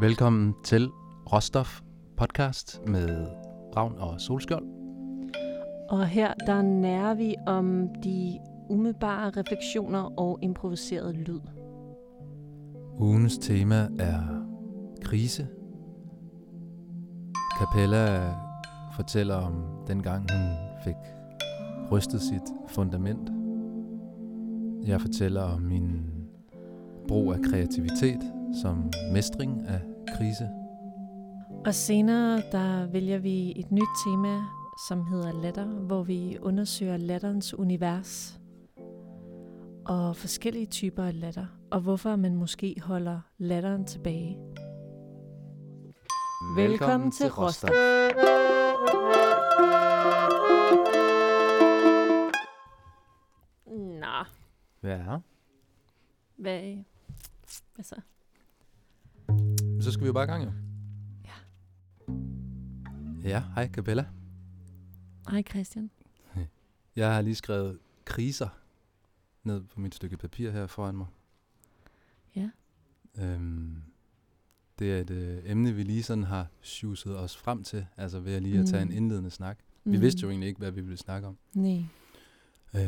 Velkommen til Råstof podcast med Ravn og Solskjold. Og her der nærer vi om de umiddelbare refleksioner og improviseret lyd. Ugens tema er krise. Capella fortæller om dengang hun fik rystet sit fundament. Jeg fortæller om min brug af kreativitet som mestring af krise. Og senere der vælger vi et nyt tema, som hedder latter, hvor vi undersøger latterens univers og forskellige typer af latter, og hvorfor man måske holder latteren tilbage. Velkommen til Råstof. Nå, Ja, hvad, hvad så? Så skal vi jo bare i gang jo. Ja. Ja, hej Capella. Hej Christian. Jeg har lige skrevet kriser ned på mit stykke papir her foran mig. Ja. Øhm, det er et øh, emne, vi lige sådan har sjuset os frem til, altså ved at lige at tage en Mm. indledende snak. Vi vidste jo egentlig ikke, hvad vi ville snakke om. Nej, Øh,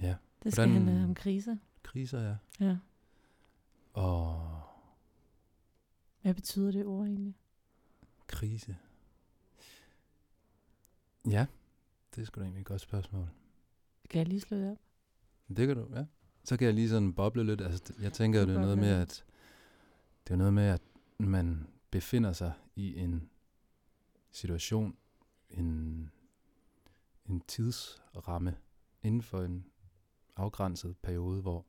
ja, det skal Hvordan- handle om kriser. kriser, ja. Ja. Og Hvad betyder det ord egentlig? krise. Ja, det er sgu da egentlig et godt spørgsmål. Kan jeg lige slå det op? Det kan du, ja. Så kan jeg lige sådan boble lidt. Altså, jeg tænker, det er noget med, at det er noget med, at man befinder sig i en situation, en, en tidsramme inden for en afgrænset periode, hvor,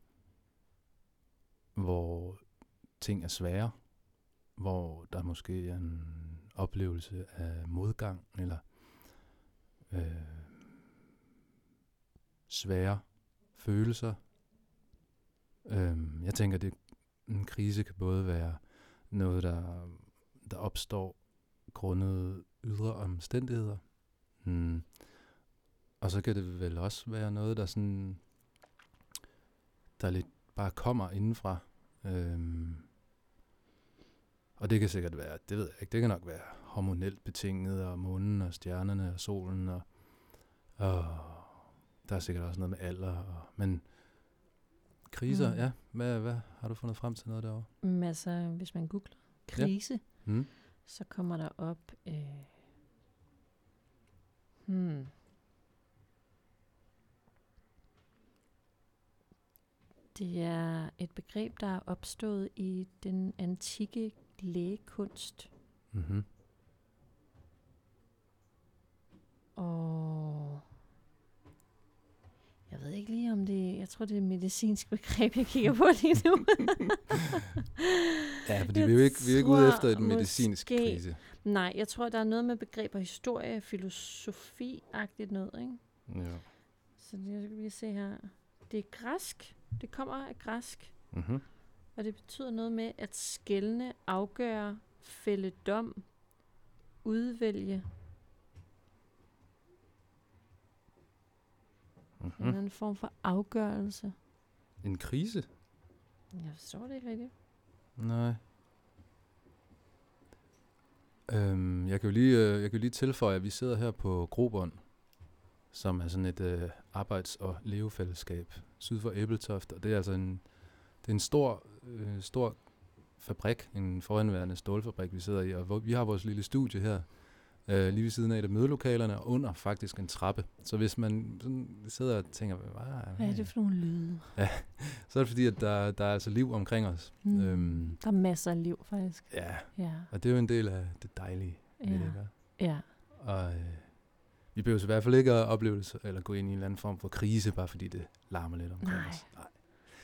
hvor ting er svære, hvor der måske er en oplevelse af modgang, eller øh, svære følelser. Øh, jeg tænker, at en krise kan både være noget, der, der opstår grundet ydre omstændigheder. Mm. Og så kan det vel også være noget, der sådan, der lidt bare kommer indenfra. Øh, og det kan sikkert være, det ved jeg ikke, det kan nok være hormonelt betinget, og månen og stjernerne og solen, og, og der er sikkert også noget med alder. Og, men kriser, Mm. mm. ja, hvad, hvad har du fundet frem til noget derovre? Men altså, hvis man googler krise, ja. Mm. så kommer der op... Øh, hmm. Det er et begreb, der er opstået i den antikke lægekunst. Mm-hmm. Og jeg ved ikke lige om det, jeg tror det er et medicinsk begreb, jeg kigger på lige nu. Ja, fordi Jeg vi er jo ikke, vi er ikke ude efter et medicinsk måske- krise. Nej, jeg tror, der er noget med begreber historie, filosofi-agtigt noget, ikke? Ja. Så det, jeg skal lige se her. Det er græsk. Det kommer af græsk. Mm-hmm. Og det betyder noget med at skælne, afgøre, fælde dom, udvælge mm. en Mm-hmm. anden form for afgørelse. En krise? Jeg forstår det ikke rigtigt. Nej. Øhm, jeg kan jo lige, øh, jeg kan jo lige tilføje, at vi sidder her på Grobånd, som er sådan et øh, arbejds- og levefællesskab syd for Æbeltoft, og det er altså en, det er en stor, øh, stor fabrik, en foranværende stålfabrik, vi sidder i, og hvor, vi har vores lille studie her, øh, lige ved siden af et af mødelokalerne, og under faktisk en trappe. Så hvis man sådan sidder og tænker, hvad, Hvad er det for nogle lyde? så er det fordi, at der, der er altså liv omkring os. Mm. Øhm, Der er masser af liv, faktisk. ja, Ja. og det er jo en del af det dejlige ved Ja. det, ikke? Ja. Og øh, vi behøver i hvert fald ikke at opleve det, eller gå ind i en eller anden form for krise, bare fordi det larmer lidt omkring Nej. os. Nej.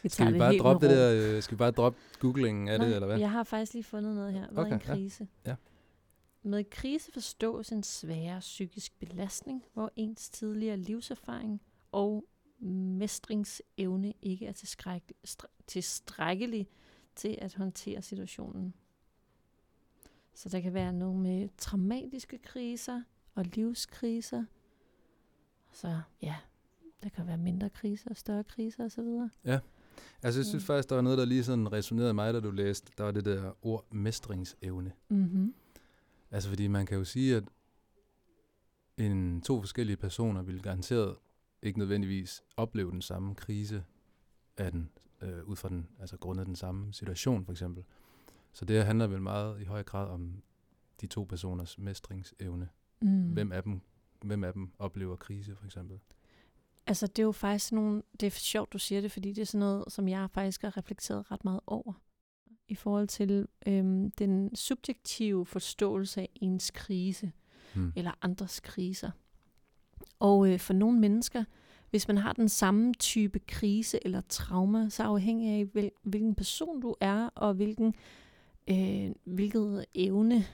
Vi Skal vi det bare helt droppe det der, øh, skal vi bare droppe googlingen af Nej, det, eller hvad? Jeg har faktisk lige fundet noget her. Hvad er en Okay, ja. krise? Ja. Med krise forstås en sværere psykisk belastning, hvor ens tidligere livserfaring og mestringsevne ikke er tilstrækkelig til at håndtere situationen. Så der kan være nogle med traumatiske kriser og livskriser. Så ja, der kan være mindre kriser og større kriser osv. Ja. Altså, jeg synes Mm. faktisk, der var noget, der lige sådan resonerede mig, da du læste. Der var det der ord mestringsevne. Mm-hmm. Altså, fordi man kan jo sige, at en, to forskellige personer vil garanteret ikke nødvendigvis opleve den samme krise af den, øh, ud fra den, altså grundet den samme situation, for eksempel. Så det her handler vel meget i høj grad om de to personers mestringsevne. Mm. Hvem af dem, hvem af dem oplever krise, for eksempel? Altså, det er jo faktisk nogle... Det er sjovt, du siger det, fordi det er sådan noget, som jeg faktisk har reflekteret ret meget over. I forhold til øhm, den subjektive forståelse af ens krise, Hmm. eller andres kriser. Og øh, for nogle mennesker, hvis man har den samme type krise eller trauma, så afhængig af, hvil, hvilken person du er, og hvilken, øh, hvilket evne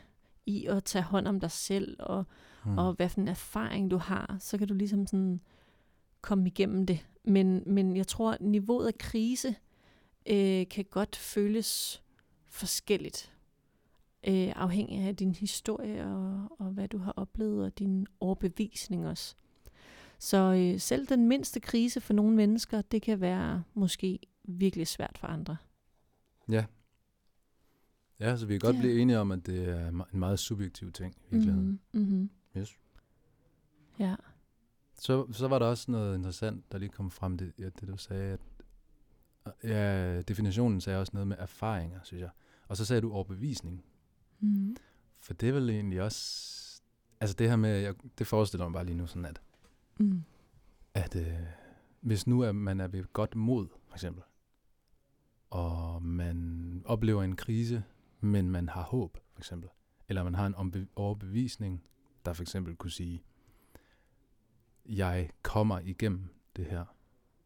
i at tage hånd om dig selv, og Hmm. og hvad for en erfaring du har, så kan du ligesom sådan komme igennem det. Men, men jeg tror, at niveauet af krise øh, kan godt føles forskelligt. Øh, afhængig af din historie og, og hvad du har oplevet, og din overbevisning også. Så øh, selv den mindste krise for nogle mennesker, det kan være måske virkelig svært for andre. Ja. Ja, så vi kan godt Ja. blive enige om, at det er en meget subjektiv ting i virkeligheden. Mhm, mhm. Yes. Ja. Så, så var der også noget interessant, der lige kom frem, det, ja, det du sagde, at ja, definitionen sagde også noget med erfaringer, synes jeg. Og så sagde du overbevisning. Mm. For det er vel egentlig også, altså det her med, jeg, det forestiller mig bare lige nu sådan, at, Mm. at øh, hvis nu er, man er ved godt mod, for eksempel, og man oplever en krise, men man har håb, for eksempel, eller man har en overbevisning, der for eksempel kunne sige, jeg kommer igennem det her,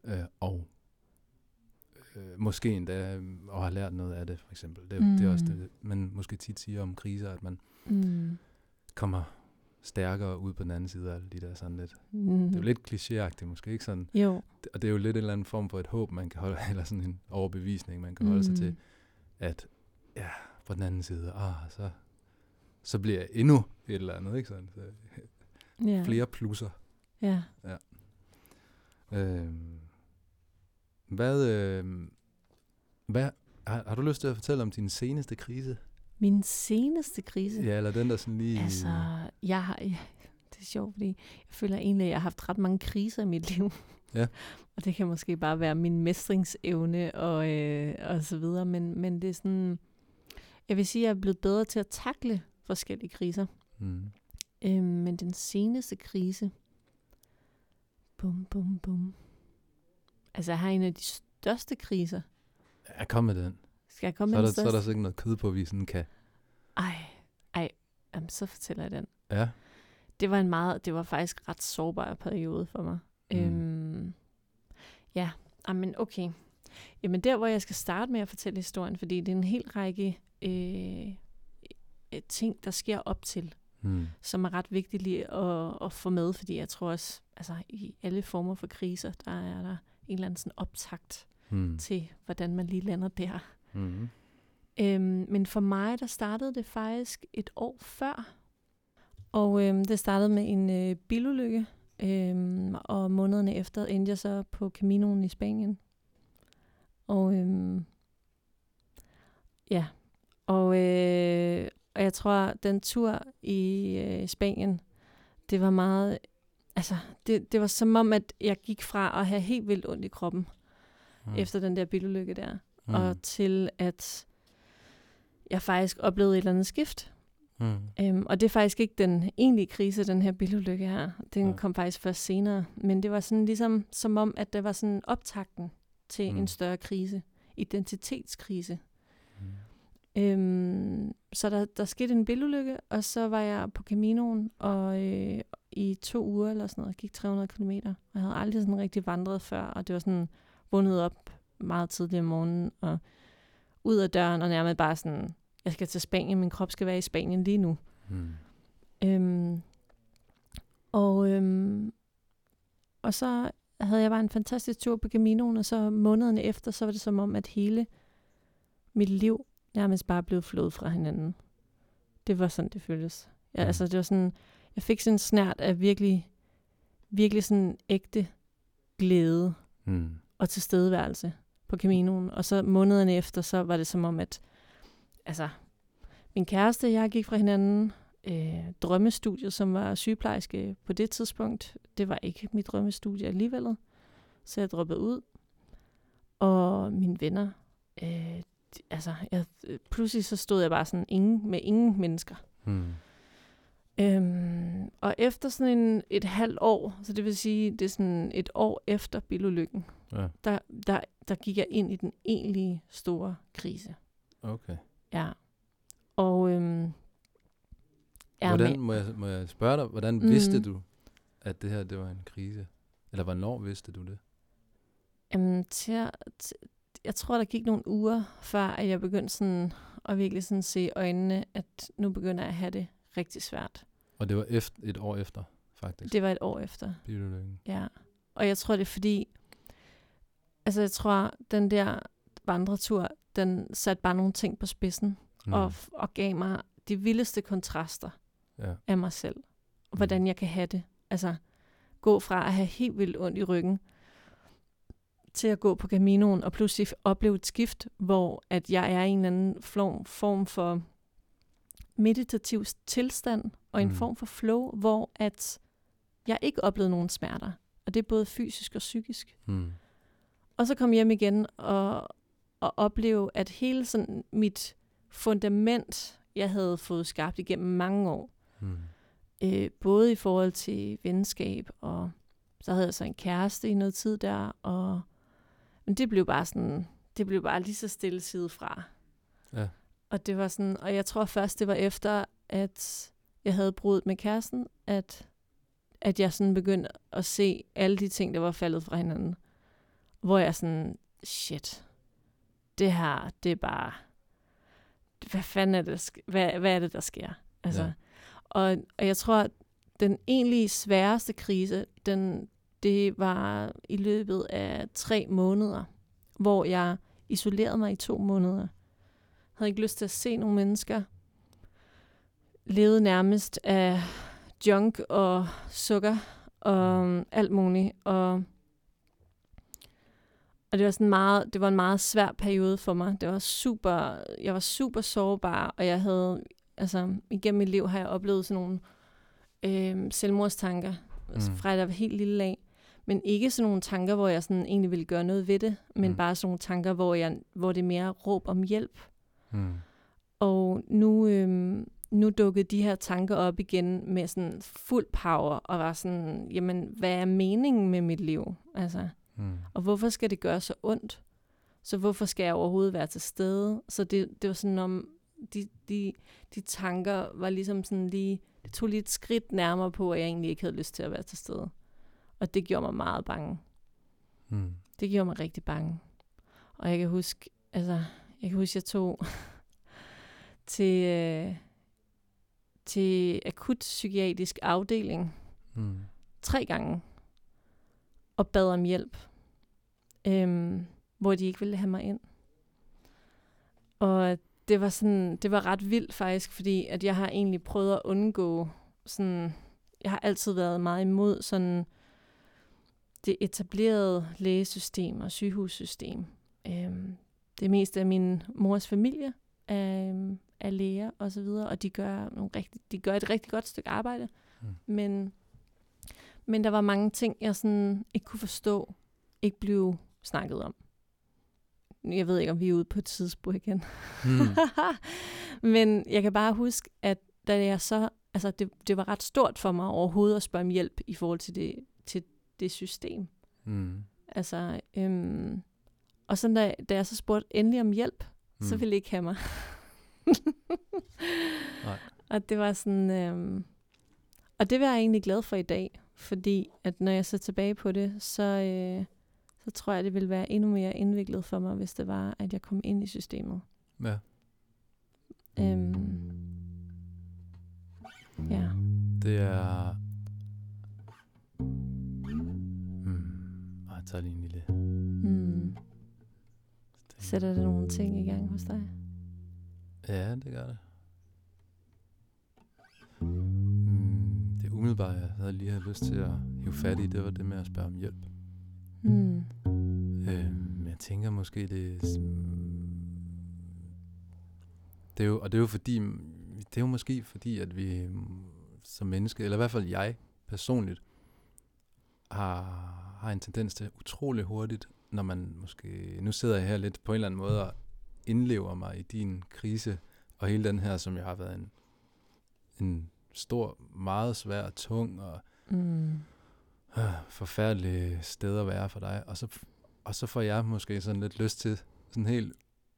øh, og øh, måske endda øh, og har lært noget af det, for eksempel. Det, mm. det er også Mm. det, man måske tit siger om kriser, at man Mm. kommer stærkere ud på den anden side af alle de der sådan lidt. Mm. Det er jo lidt klichéagtigt, måske ikke sådan. Jo. Og det er jo lidt en eller anden form for et håb, man kan holde, eller sådan en overbevisning, man kan holde sig til, Mm. at ja, på den anden side, ah, så, så bliver jeg endnu et eller andet, ikke sådan? Så, Ja. flere plusser. Ja. Øhm, hvad, øhm, hvad, har, har du lyst til at fortælle om din seneste krise? Min seneste krise. Ja, eller den, der sådan lige... Altså, jeg har, ja, det er sjovt, fordi jeg føler egentlig, at jeg har haft ret mange kriser i mit liv. Ja. og det kan måske bare være min mestringsevne og, øh, og så videre, men, men det er sådan, jeg vil sige, at jeg er blevet bedre til at takle forskellige kriser. Mm. Øhm, men den seneste krise, bum, bum, bum. Altså, jeg har en af de største kriser. Ja, kom med den. Skal jeg komme Så med der, den så er der største? sikkert noget kød på, vi sådan kan... Ej, ej, jamen, så fortæller jeg den. Ja. det var en meget, det var faktisk ret sårbar periode for mig. Mm. Mm. Øhm, ja, men okay. Jamen der, hvor jeg skal starte med at fortælle historien, fordi det er en hel række øh, øh, ting, der sker op til, Mm. som er ret vigtigt lige at, at få med, fordi jeg tror også, altså i alle former for kriser, der er der en eller anden sådan optakt Mm. til, hvordan man lige lander der. Mm. Øhm, men for mig, der startede det faktisk et år før. Og øhm, det startede med en øh, bilulykke. Øhm, og månederne efter endte jeg så på Caminoen i Spanien. Og øhm, ja, og, øh, og jeg tror, den tur i øh, Spanien, det var meget, altså, det, det var som om, at jeg gik fra at have helt vildt ondt i kroppen, Mm. efter den der bilulykke der mm. og til at jeg faktisk oplevede et eller andet skift. Mm. Øhm, og det er faktisk ikke den egentlige krise, den her bilulykke her. Den Ja. kom faktisk først senere. Men det var sådan ligesom, som om, at der var sådan optakten til mm. en større krise. Identitetskrise. Øhm, så der, der skete en bilulykke, og så var jeg på Caminoen og, øh, i to uger eller sådan noget, gik 300 km. Og jeg havde aldrig sådan rigtig vandret før, og det var sådan vundet op meget tidligt om morgenen, og ud af døren, og nærmest bare sådan, jeg skal til Spanien, min krop skal være i Spanien lige nu. Mm. Øhm, og, øhm, og så havde jeg bare en fantastisk tur på Caminoen, og så månederne efter, så var det som om, at hele mit liv nærmest bare blev flået fra hinanden. Det var sådan, det føltes. Ja, altså, det var sådan, jeg fik sådan en snært af virkelig, virkelig sådan ægte glæde Mm. og tilstedeværelse. på Caminoen. Og så månederne efter, så var det som om, at altså, min kæreste og jeg gik fra hinanden. Øh, drømmestudiet, som var sygeplejerske på det tidspunkt, det var ikke mit drømmestudie alligevel. Så jeg droppede ud. Og mine venner, øh, altså, jeg, pludselig så stod jeg bare sådan ingen, med ingen mennesker. Mm. Øhm, og efter sådan en, et halvt år, så det vil sige, det er sådan et år efter bilulykken, Ja, der, der, der gik jeg ind i den egentlige store krise. okay. Ja. Og øhm, ja, hvordan, men, må, jeg, må jeg spørge dig, hvordan Mhm. vidste du, at det her det var en krise? Eller hvornår vidste du det? øhm, til, til, jeg tror, der gik nogle uger, før at jeg begyndte sådan, at virkelig sådan se i øjnene, at nu begynder jeg at have det rigtig svært. Og det var efter, et år efter, faktisk, Det var et år efter. bilulykken. Ja, og jeg tror, det er fordi, altså jeg tror, den der vandretur, den satte bare nogle ting på spidsen, mm. og, og gav mig de vildeste kontraster ja. af mig selv, hvordan jeg kan have det. Altså, gå fra at have helt vildt ondt i ryggen, til at gå på Caminoen, og pludselig opleve et skift, hvor at jeg er i en eller anden form, form for meditativ tilstand, og en Mm. form for flow, hvor at jeg ikke oplevede nogen smerter. Og det er både fysisk og psykisk. Mm. Og så kom jeg hjem igen og, og opleve, at hele sådan mit fundament, jeg havde fået skabt igennem mange år, Mm. øh, både i forhold til venskab, og så havde jeg så en kæreste i noget tid der, og men det blev bare sådan, det blev bare lige så stille side fra. Ja. Og det var sådan, og jeg tror først, det var efter, at jeg havde brudt med kæresten, at, at jeg sådan begyndte at se alle de ting, der var faldet fra hinanden. Hvor jeg sådan, shit, det her, det er bare, hvad fanden er det, hvad, hvad er det, der sker? Altså, ja. og, og jeg tror, at den egentlig sværeste krise, den, det var i løbet af tre måneder, hvor jeg isolerede mig i to måneder. Havde ikke lyst til at se nogle mennesker. Levede nærmest af junk og sukker og alt muligt. Og, og det var sådan meget, det var en meget svær periode for mig. Det var super, jeg var super sårbar, og jeg havde, altså igennem mit liv har jeg oplevet sådan nogle øh, selvmordstanker, mm. Fra jeg var helt lille af. Men ikke sådan nogle tanker, hvor jeg sådan egentlig ville gøre noget ved det, men Mm. bare sådan nogle tanker, hvor, jeg, hvor det er mere råb om hjælp. Mm. Og nu, øhm, nu dukkede de her tanker op igen med sådan fuld power, og var sådan, jamen, hvad er meningen med mit liv? Altså, Mm. og hvorfor skal det gøre så ondt? Så hvorfor skal jeg overhovedet være til stede? Så det, det var sådan om, de, de, de tanker var ligesom sådan lige, det tog lige et skridt nærmere på, at jeg egentlig ikke havde lyst til at være til stede. Og det gjorde mig meget bange. Mm. Det gjorde mig rigtig bange. Og jeg kan huske, altså, jeg kan huske, jeg tog til, øh, til akut psykiatrisk afdeling Mm. tre gange og bad om hjælp, øhm, hvor de ikke ville have mig ind. Og det var sådan, det var ret vildt faktisk, fordi at jeg har egentlig prøvet at undgå sådan, jeg har altid været meget imod sådan det etablerede lægesystem og sygehussystem. Øhm, det meste af min mors familie er, øhm, er læger og så videre, og de gør, nogle rigtig, de gør et rigtig godt stykke arbejde. Mm. Men, men der var mange ting, jeg sådan ikke kunne forstå, ikke blev snakket om. Jeg ved ikke, om vi er ude på et tidsspur igen. Mm. Men jeg kan bare huske, at da jeg så, altså det, det var ret stort for mig overhovedet at spørge om hjælp i forhold til det, til det system. Mm. Altså, øhm, og så da, da jeg så spurgte endelig om hjælp, mm. så Mm. ville de ikke have mig. Nej. Og det var sådan, øhm, og det var jeg egentlig glad for i dag, fordi at når jeg ser tilbage på det, så, øh, så tror jeg, det ville være endnu mere indviklet for mig, hvis det var, at jeg kom ind i systemet. Ja. Øhm, ja. Det er... tager lige en lille... Mm. Sætter det nogle ting i gang hos dig? Ja, det gør det. Mm, det umiddelbare, jeg havde lige havde lyst til at hive fat i, det var det med at spørge om hjælp. Mm. Øh, men Jeg tænker måske, det Det er jo, og det er jo fordi, det er jo måske fordi, at vi som menneske, eller i hvert fald jeg personligt, har, har en tendens til utrolig hurtigt, når man måske, nu sidder jeg her lidt på en eller anden måde og indlever mig i din krise, og hele den her, som jeg har været en, en stor, meget svær, tung og Mm. øh, forfærdelig sted at være for dig. Og så, og så får jeg måske sådan lidt lyst til, sådan helt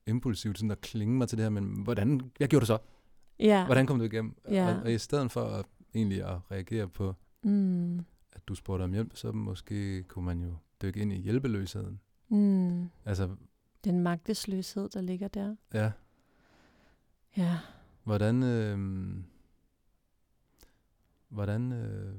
impulsivt, sådan at klinge mig til det her, men hvordan, hvad gjorde du så? Ja. Hvordan kom du igennem? Ja. Og, og i stedet for at, egentlig at reagere på, Mm. Du spurgte om hjælp, så måske kunne man jo dykke ind i hjælpeløsheden. Mm. Altså, Den magtesløshed, der ligger der. ja, Ja. hvordan, øh, hvordan, øh,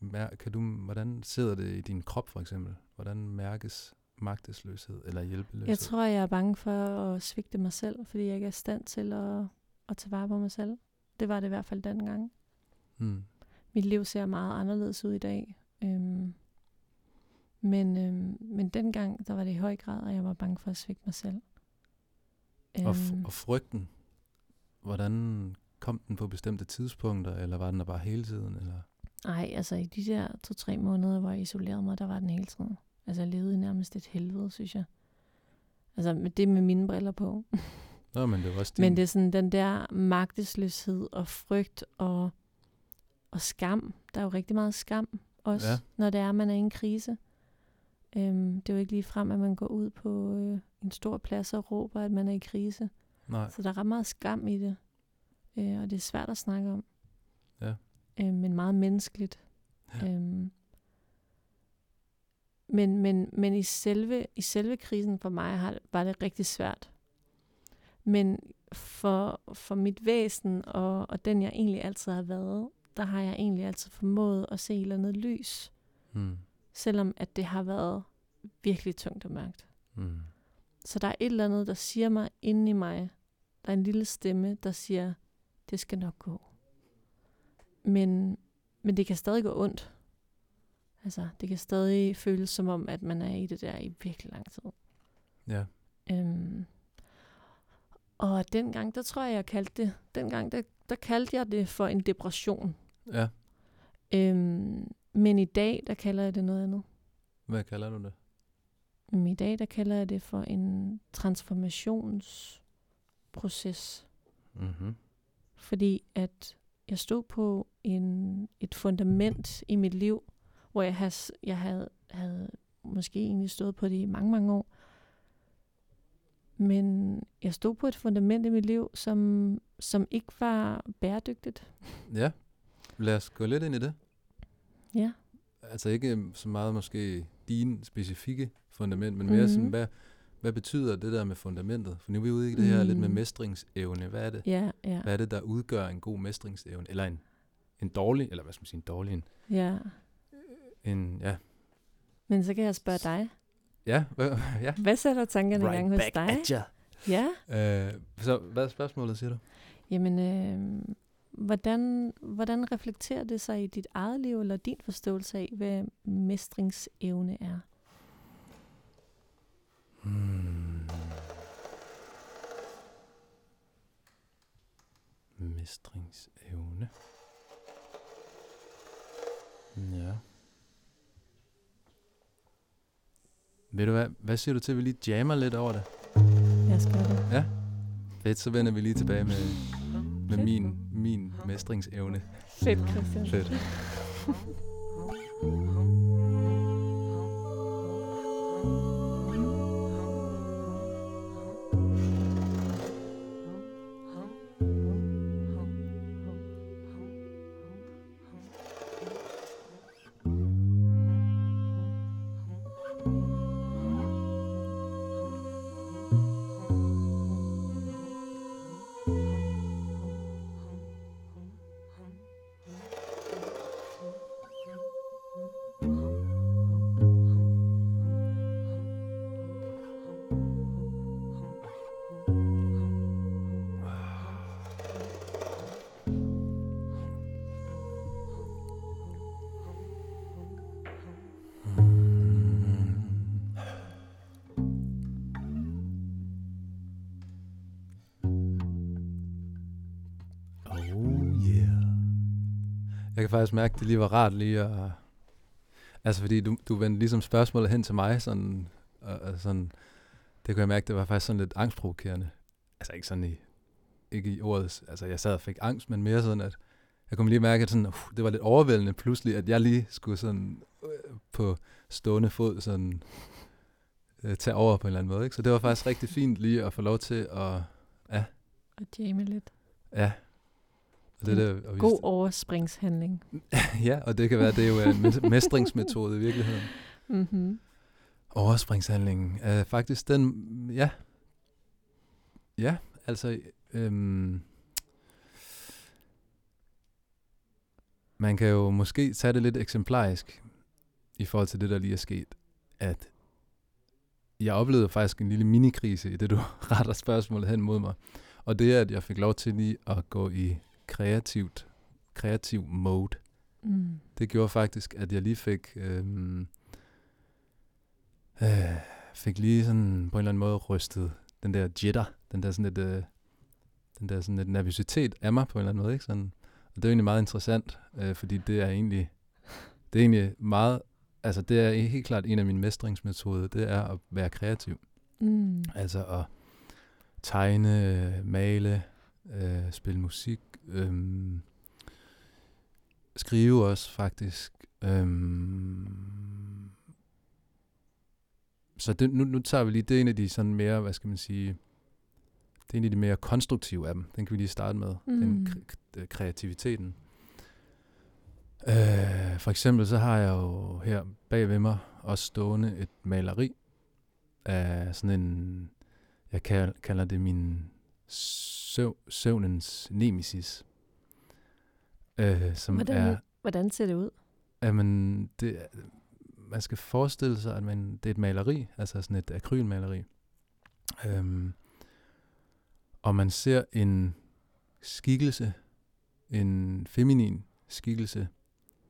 mær- kan du, hvordan sidder det i din krop for eksempel? Hvordan mærkes magtesløshed eller hjælpeløshed? Jeg tror, jeg er bange for at svigte mig selv, fordi jeg ikke er i stand til at, at tage vare på mig selv. Det var det i hvert fald dengang. Hmm. Mit liv ser meget anderledes ud i dag. Øhm, men, øhm, men dengang, der var det i høj grad, at jeg var bange for at svigte mig selv. Og, f- Øhm, og frygten, hvordan kom den på bestemte tidspunkter, eller var den der bare hele tiden? Eller? Ej, altså i de der to-tre måneder, hvor jeg isolerede mig, der var den hele tiden. Altså jeg levede nærmest et helvede, synes jeg. Altså med det med mine briller på. Nå, men det var også din... Men det er sådan den der magtesløshed og frygt og, og skam. Der er jo rigtig meget skam også, Ja. når det er, at man er i en krise. Øhm, det er jo ikke lige frem, at man går ud på øh, en stor plads og råber, at man er i krise. Nej, Så der er ret meget skam i det. Øh, og det er svært at snakke om. Ja. Øh, men meget menneskeligt. Ja. Øhm, men men, men i, selve, i selve krisen for mig har, var det rigtig svært. Men for, for mit væsen og, og den, jeg egentlig altid har været, der har jeg egentlig altid formået at se et eller andet lys. hmm. Selvom at det har været virkelig tungt og mørkt. Hmm. Så der er et eller andet, der siger mig inde i mig. Der er en lille stemme, der siger, det skal nok gå. Men, men det kan stadig gå ondt. Altså, det kan stadig føles som om, at man er i det der i virkelig lang tid. Ja, Øhm, og dengang, der tror jeg, jeg kaldte det, dengang, der, der kaldte jeg det for en depression. ja. Øhm, men i dag, der kalder jeg det noget andet. Hvad kalder du det? I dag, der kalder jeg det for en transformationsproces. Mm-hmm. Fordi at jeg stod på en, et fundament i mit liv, hvor jeg, has, jeg havde, havde måske egentlig stået på det i mange, mange år. Men jeg stod på et fundament i mit liv, som, som ikke var bæredygtigt. Ja, lad os gå lidt ind i det. Ja. Altså ikke så meget måske din specifikke fundament, men mere sådan, Mhm. hvad, hvad betyder det der med fundamentet? For nu er vi ude i det her lidt med Mm. mestringsevne. Hvad er det? Ja, ja, Hvad er det, der udgør en god mestringsevne? Eller en, en dårlig, eller hvad skal man sige, en dårlig, en, ja. en ja. Men så kan jeg spørge dig. Ja, ja. Hvad sætter tankerne i gang hos dig? ya. Ja. Øh, så hvad er spørgsmålet, siger du? Jamen, øh, hvordan, hvordan reflekterer det sig i dit eget liv, eller din forståelse af, hvad mestringsevne er? Hmm. Mestringsevne. Ja. Ved du hvad, hvad siger du til, at vi lige jammer lidt over det? Jeg skal det. Ja. Fedt, så vender vi lige tilbage med, med min, min mestringsevne. Fedt, Christian. Fedt. Jeg kan faktisk mærke, at det lige var rart lige at... Altså, fordi du, du vendte ligesom spørgsmålet hen til mig, sådan, og, og sådan, det kunne jeg mærke, det var faktisk sådan lidt angstprovokerende. Altså ikke sådan i, ikke i ordet, altså jeg sad og fik angst, men mere sådan, at jeg kunne lige mærke, at sådan, uh, det var lidt overvældende pludselig, at jeg lige skulle sådan øh, på stående fod sådan øh, tage over på en eller anden måde. Ikke? Så det var faktisk rigtig fint lige at få lov til at, ja, Og jamme lidt. ja. Og det, der, og God overspringshandling. ja, og det kan være, det er jo en mes- mestringsmetode i virkeligheden. Mm-hmm. Overspringshandlingen er faktisk den, ja, ja, altså, øhm, man kan jo måske tage det lidt eksemplarisk i forhold til det, der lige er sket, at jeg oplevede faktisk en lille minikrise i det, du retter spørgsmålet hen mod mig. Og det er, at jeg fik lov til lige at gå i kreativt, kreativ mode. Mm. Det gjorde faktisk, at jeg lige fik, øhm, øh, fik lige sådan på en eller anden måde rystet den der jitter, den der sådan lidt, øh, den der sådan lidt nervøsitet af mig på en eller anden måde, ikke? Sådan, og det er egentlig meget interessant, øh, fordi det er egentlig, det er egentlig meget, altså det er helt klart en af mine mestringsmetoder, det er at være kreativ. Mm. Altså at tegne, øh, male, øh, spille musik, øhm, skrive også faktisk. Øhm, så det, nu, nu tager vi lige, det er en af de sådan mere, hvad skal man sige, det er en af de mere konstruktive af dem. Den kan vi lige starte med, mm. den kreativiteten. Øh, for eksempel så har jeg jo her bag ved mig også stående et maleri af sådan en, jeg kal- kalder det min søv- søvnens nemesis. Øh, som Hvordan, er, hvordan ser det ud? jamen, det, man skal forestille sig, at man, det er et maleri, altså sådan et akrylmaleri. Øhm, og man ser en skikkelse, en feminin skikkelse,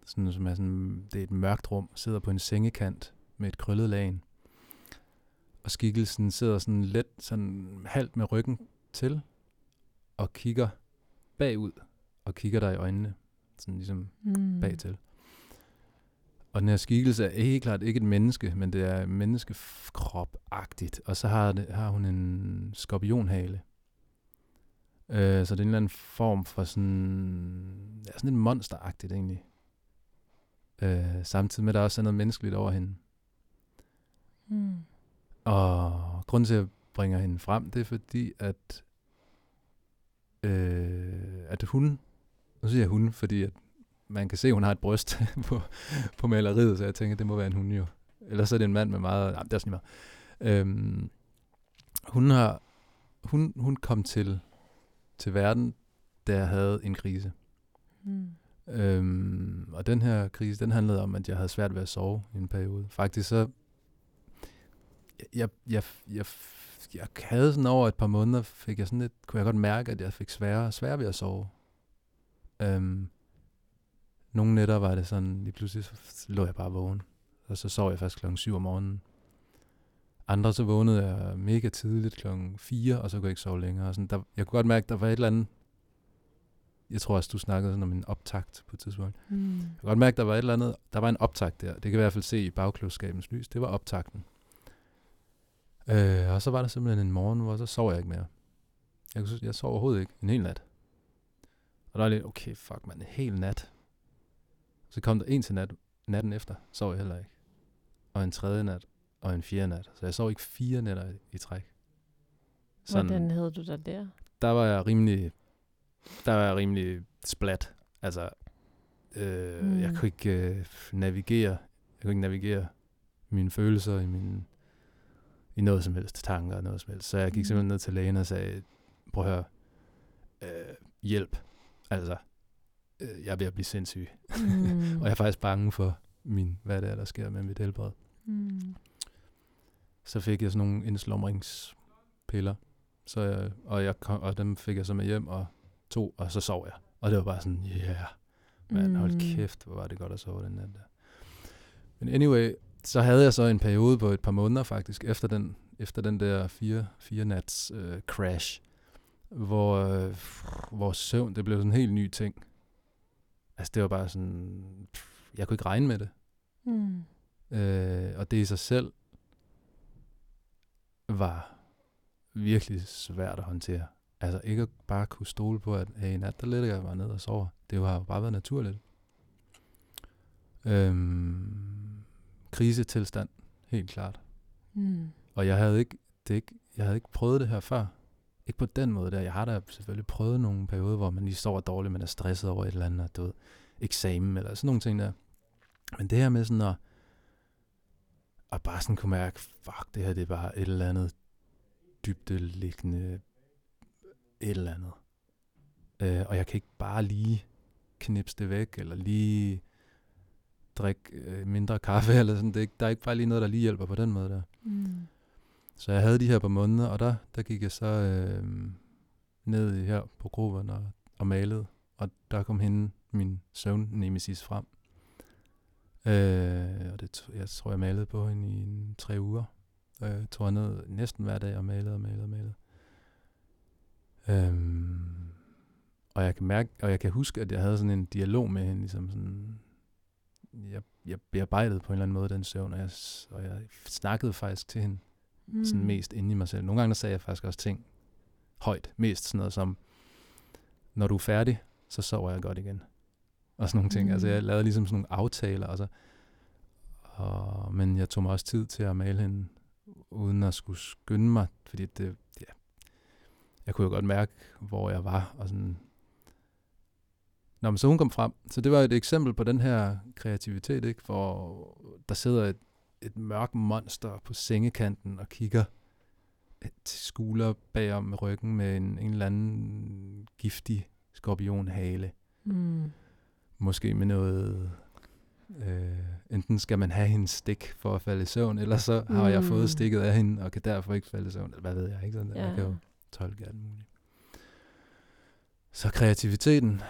sådan, som er sådan, det er et mørkt rum, sidder på en sengekant med et krøllet lagen. Og skikkelsen sidder sådan let, sådan halvt med ryggen til, og kigger bagud, og kigger dig i øjnene, sådan ligesom Mm. bagtil. Og den her skikkelse er helt klart ikke et menneske, men det er menneskekrop-agtigt. Og så har, det, har hun en skorpionhale. Øh, så det er en eller anden form for sådan, ja, sådan et monsteragtigt egentlig. Øh, samtidig med, at der også er noget menneskeligt over hende. Mm. Og grunden til, at bringer hende frem, det er fordi, at, øh, at hun, nu siger jeg hun, fordi at man kan se, at hun har et bryst på, på maleriet, så jeg tænker, det må være en hun jo. Ellers så er det en mand med meget, nej, det er sådan meget. Øhm, hun har, hun, hun kom til, til verden, da jeg havde en krise. Mm. Øhm, og den her krise, den handlede om, at jeg havde svært ved at sove i en periode. Faktisk så, jeg, jeg, jeg, jeg havde sådan over et par måneder, fik jeg sådan lidt, kunne jeg godt mærke, at jeg fik sværere og sværere ved at sove. Øhm, nogle nætter var det sådan, lige pludselig så lå jeg bare vågen. Og så sov jeg først klokken 7 om morgenen. Andre så vågnede jeg mega tidligt klokken 4, og så kunne jeg ikke sove længere. Og sådan, der, jeg kunne godt mærke, at der var et eller andet, jeg tror også, du snakkede sådan om en optakt på et tidspunkt. Mm. Jeg kan godt mærke, at der var et eller andet, der var en optakt der. Det kan jeg i hvert fald se i bagklodskabens lys. Det var optakten. Øh, og så var der simpelthen en morgen, hvor så sov jeg ikke mere. Jeg, kunne- jeg sov overhovedet ikke en hel nat. Og der var lidt, okay, fuck man, en hel nat. Så kom der en til nat, natten efter, sov jeg heller ikke. Og en tredje nat, og en fjerde nat. Så jeg sov ikke fire nætter i, i træk. Hvordan havde du dig der? der var jeg rimelig, der var jeg rimelig splat. Altså, øh, mm. jeg kunne ikke øh, navigere, jeg kunne ikke navigere mine følelser i min, i noget som helst, tanker og noget som helst. Så jeg gik Mm. simpelthen ned til lægen og sagde, prøv at høre, øh, hjælp. Altså, øh, jeg er ved at blive sindssyg. Mm. Og jeg er faktisk bange for, min, hvad det er, der sker med mit helbred. Mm. Så fik jeg sådan nogle indslumringspiller, så jeg, og, jeg kom, og dem fik jeg så med hjem og to, og så sov jeg. Og det var bare sådan, yeah, man, hold Mm. kæft, hvor var det godt at sove den nat der. Men anyway, så havde jeg så en periode på et par måneder faktisk, efter den, efter den der fire, fire nats øh, crash, hvor, øh, hvor søvn, det blev sådan en helt ny ting. Altså det var bare sådan, pff, jeg kunne ikke regne med det. Mm. Øh, og det i sig selv var virkelig svært at håndtere. Altså ikke at bare kunne stole på, at hey, i nat der ligger jeg bare ned og sover. Det har bare været naturligt. Øhm, krisetilstand, helt klart. Mm. Og jeg havde ikke, det ikke, jeg havde ikke prøvet det her før. Ikke på den måde der. Jeg har da selvfølgelig prøvet nogle perioder, hvor man lige sover dårligt, man er stresset over et eller andet, du ved, eksamen eller sådan nogle ting der. Men det her med sådan at, at bare sådan kunne mærke, fuck, det her det er bare et eller andet dybdeliggende et eller andet. Øh, og jeg kan ikke bare lige knipse det væk, eller lige drikke øh, mindre kaffe, eller sådan. Det er ikke, der er ikke bare lige noget, der lige hjælper på den måde der. Mm. Så jeg havde de her på måneder, og der, der gik jeg så øh, ned i her på gruppen og, og malede. Og der kom hende, min søvn, nemesis frem. Øh, og det, jeg tror, jeg malede på hende i en, tre uger. Øh, tog jeg ned næsten hver dag og malede og malede og malede. Øhm, og jeg kan mærke, og jeg kan huske, at jeg havde sådan en dialog med hende, ligesom sådan, jeg, jeg bearbejdede på en eller anden måde den søvn, og jeg, og jeg snakkede faktisk til hende Mm. sådan mest inde i mig selv. Nogle gange der sagde jeg faktisk også ting højt. Mest sådan noget som, når du er færdig, så sover jeg godt igen. Og sådan nogle ting. Mm. Altså jeg lavede ligesom sådan nogle aftaler. Og så, og, men jeg tog mig også tid til at male hende, uden at skulle skynde mig. Fordi det, ja, jeg kunne jo godt mærke, hvor jeg var. Og sådan. Nå, men så hun kom frem. Så det var et eksempel på den her kreativitet, ikke? hvor der sidder et, et mørkt monster på sengekanten og kigger til skulder bagom ryggen med en, en eller anden giftig skorpionhale. Mm. Måske med noget... Øh, enten skal man have hendes stik for at falde i søvn, eller så har jeg Mm. fået stikket af hende, og kan derfor ikke falde i søvn. Eller hvad ved jeg, ikke? Sådan der. Ja. Jeg kan jo tolke alt muligt. Så kreativiteten,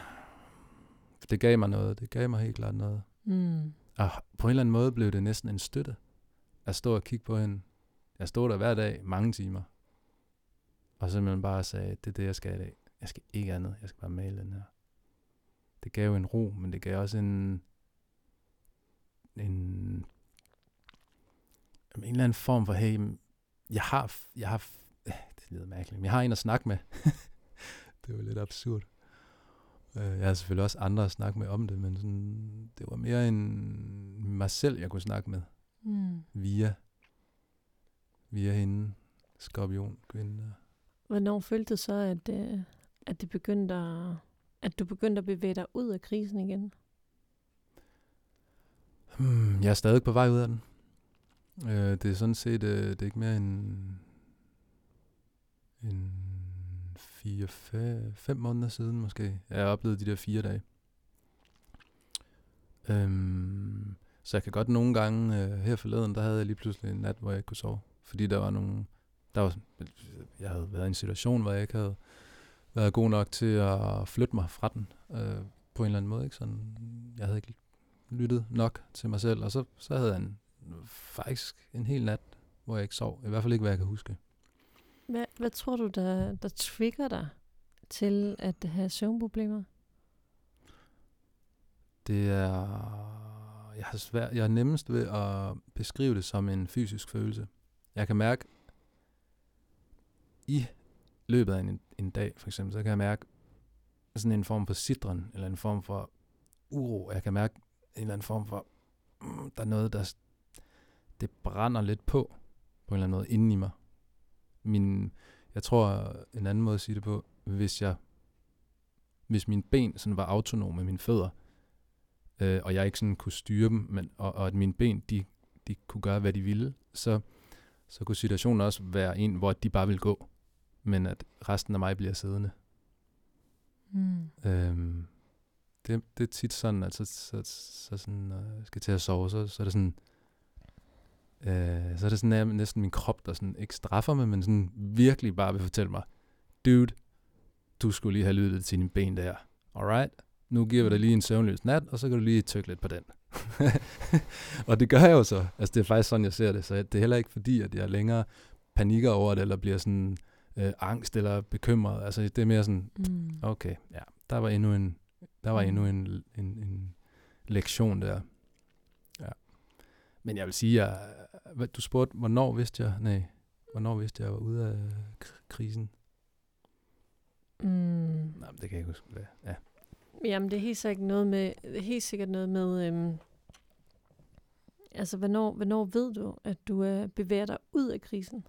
det gav mig noget. Det gav mig helt klart noget. Mm. Og på en eller anden måde blev det næsten en støtte at stå og kigge på hende. Jeg stod der hver dag, mange timer. Og simpelthen bare sagde, det er det, jeg skal i dag. Jeg skal ikke andet. Jeg skal bare male den her. Det gav en ro, men det gav også en... En, en eller anden form for, hey, jeg har, jeg har, det lyder mærkeligt, men jeg har en at snakke med. det var lidt absurd. Øh, Jeg har selvfølgelig også andre at snakke med om det, men sådan, det var mere en mig selv, jeg kunne snakke med Mm. via, via hende, skorpion, kvinde. der. Hvornår følte du så, at, øh, at, det begyndte at, at du begyndte at bevæge dig ud af krisen igen? Hmm, jeg er stadig på vej ud af den. Øh, det er sådan set, øh, det er ikke mere end, en fire, fem, fem måneder siden måske. Jeg oplevede de der fire dage. Øhm, så jeg kan godt nogle gange, øh, her forleden, der havde jeg lige pludselig en nat, hvor jeg ikke kunne sove. Fordi der var nogle, der var, jeg havde været i en situation, hvor jeg ikke havde været god nok til at flytte mig fra den, øh, på en eller anden måde. Ikke? Sådan, jeg havde ikke lyttet nok til mig selv, og så, så havde jeg en, faktisk en hel nat, hvor jeg ikke sov. I hvert fald ikke, hvad jeg kan huske. Hvad, hvad tror du, der, der trigger dig til at have søvnproblemer? Det er, jeg har svært, jeg er nemmest ved at beskrive det som en fysisk følelse. Jeg kan mærke, i løbet af en, en dag for eksempel, så kan jeg mærke sådan en form for sidren, eller en form for uro. Jeg kan mærke en eller anden form for, mm, der er noget, der, det brænder lidt på, på en eller anden måde, inden i mig. Min, jeg tror, en anden måde at sige det på, hvis jeg, hvis mine ben sådan var autonome med mine fødder, øh, og jeg ikke sådan kunne styre dem, men, og, og at mine ben, de, de kunne gøre, hvad de ville, så, så kunne situationen også være en, hvor de bare ville gå, men at resten af mig bliver siddende. Mm. Øhm, det, det er tit sådan, at så, så, så sådan, jeg skal til at sove, så, så er det sådan, øh, så er det sådan nær- næsten min krop, der sådan ikke straffer mig, men sådan virkelig bare vil fortælle mig, dude, du skulle lige have lyttet til dine ben der. Alright? Nu giver vi dig lige en søvnløs nat, og så kan du lige tykke lidt på den. og det gør jeg jo så. Altså, det er faktisk sådan, jeg ser det. Så det er heller ikke fordi, at jeg længere panikker over det, eller bliver sådan øh, angst eller bekymret. Altså, det er mere sådan, Mm. okay, ja, der var endnu en, Der var Mm. endnu en, en, en lektion der. Ja. Men jeg vil sige, at hvad, du spurgte, hvornår vidste jeg, nej, hvornår vidste jeg, jeg var ude af k- krisen? Mm. Nej, men det kan jeg ikke huske. Hvad. Ja. Jamen, det er helt sikkert noget med, det er helt sikkert noget med, øhm, altså, hvornår, hvornår ved du, at du er bevæger dig ud af krisen?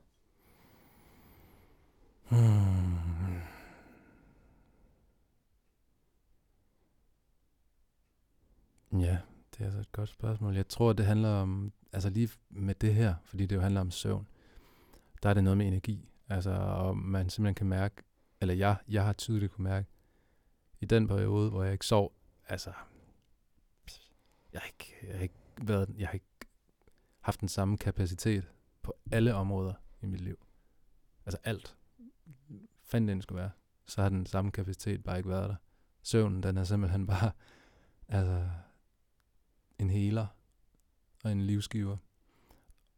Hmm. Ja, det er altså et godt spørgsmål. Jeg tror, det handler om, altså lige med det her, fordi det jo handler om søvn, der er det noget med energi. Altså, og man simpelthen kan mærke, eller jeg, jeg har tydeligt kunne mærke, i den periode, hvor jeg ikke sov, altså, jeg har ikke, jeg har ikke, været, jeg har ikke haft den samme kapacitet på alle områder i mit liv. Altså alt. Fandt den skulle være. Så har den samme kapacitet bare ikke været der. Søvnen, den er simpelthen bare, altså, en healer og en livsgiver.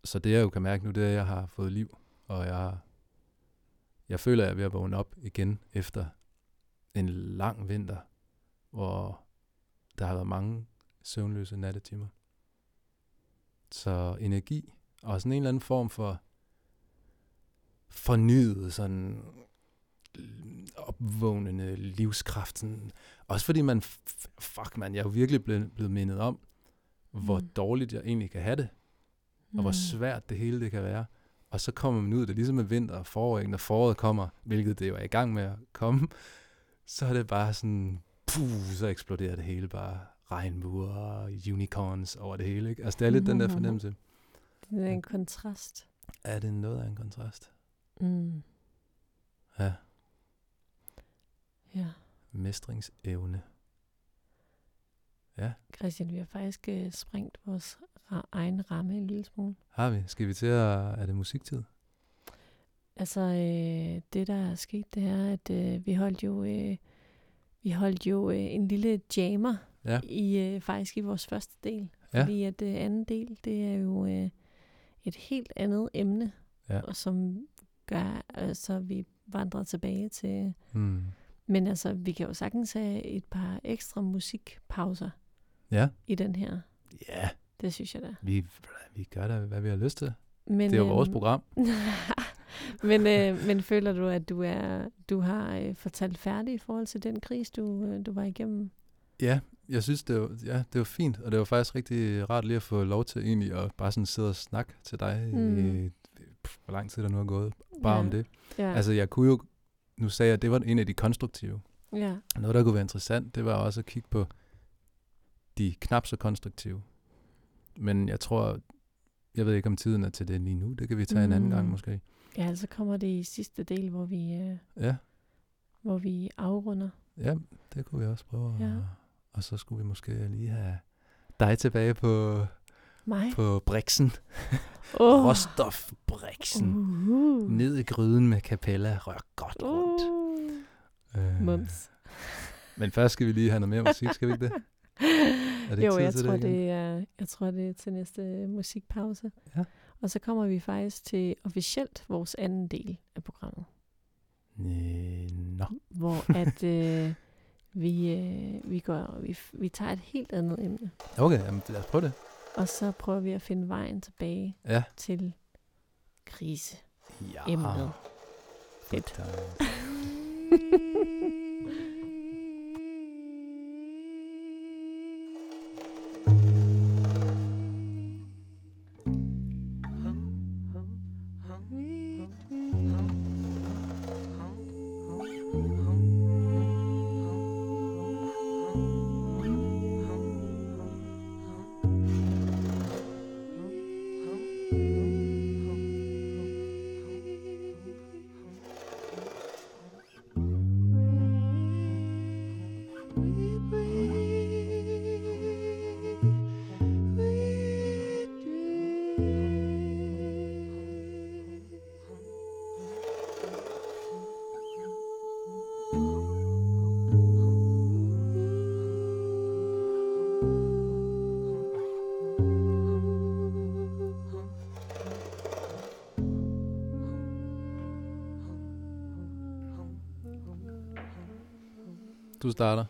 Så det jeg jo kan mærke nu, det er, at jeg har fået liv, og jeg jeg føler, at jeg er ved at vågne op igen efter en lang vinter, hvor der har været mange søvnløse nattetimer. Så energi, og sådan en eller anden form for fornyet, sådan opvågnende livskraft. Sådan. Også fordi man, fuck man, jeg er jo virkelig blevet, blevet mindet om, hvor Mm. dårligt jeg egentlig kan have det, og hvor svært det hele det kan være. Og så kommer man ud, det er ligesom med vinter og forår, når foråret kommer, hvilket det jo er i gang med at komme, så er det bare sådan, puh, så eksploderer det hele bare regnbuer og unicorns over det hele. Ikke? Altså det er lidt den der Mhm. fornemmelse. Det er en kontrast. Er det noget af en kontrast? Mm. Ja, Ja. mestringsevne. Ja, Christian, vi har faktisk øh, sprængt vores ra- egen ramme en lille smule. har vi. Skal vi til at... Er det musiktid? Altså, øh, det der er sket, det er, at øh, vi holdt jo, øh, vi holdt jo øh, en lille jammer Ja. i øh, faktisk i vores første del. Ja. Fordi at øh, anden del, det er jo øh, et helt andet emne, Ja. og som gør, øh, så vi vandrer tilbage til... Hmm. Men altså, vi kan jo sagtens have et par ekstra musikpauser Ja. i den her. Ja, Det synes jeg da. vi, vi gør da, hvad vi har lyst til. Men, Det er jo vores øhm, program. men, øh, men føler du, at du er du har øh, fortalt færdig i forhold til den kris, du, øh, du var igennem? Ja, jeg synes, det var, ja, det var fint, og det var faktisk rigtig rart lige at få lov til egentlig at bare sådan sidde og snakke til dig mm. i, pff, hvor lang tid der nu er gået, bare ja. om det. Ja. Altså, jeg kunne jo, nu sagde jeg, at det var en af de konstruktive. ja. Noget, der kunne være interessant, det var også at kigge på de knap så konstruktive. Men jeg tror, jeg ved ikke, om tiden er til det lige nu. Det kan vi tage mm. en anden gang Mm. måske. ja, altså kommer det i sidste del, hvor vi, øh, Ja, hvor vi afrunder. ja det kunne vi også prøve. Ja. Ja. Og så skulle vi måske lige have dig tilbage på, Mig? på Brixen. Oh. Råstofbrixen. Uh. Ned i gryden med kapella, rør godt rundt. Uh. Øh, Mums. Men først skal vi lige have noget mere musik, skal vi ikke det? Er det jo, jeg tror, det det er, jeg tror, det er til næste musikpause. Ja. Og så kommer vi faktisk til officielt vores anden del af programmet. Øh, Nå. hvor at øh, vi, øh, vi, går, vi, vi tager et helt andet emne, Okay, jamen, lad os prøve det. og så prøver vi at finde vejen tilbage Ja. til krise. Ja. Emnet. Fedt. Du starter.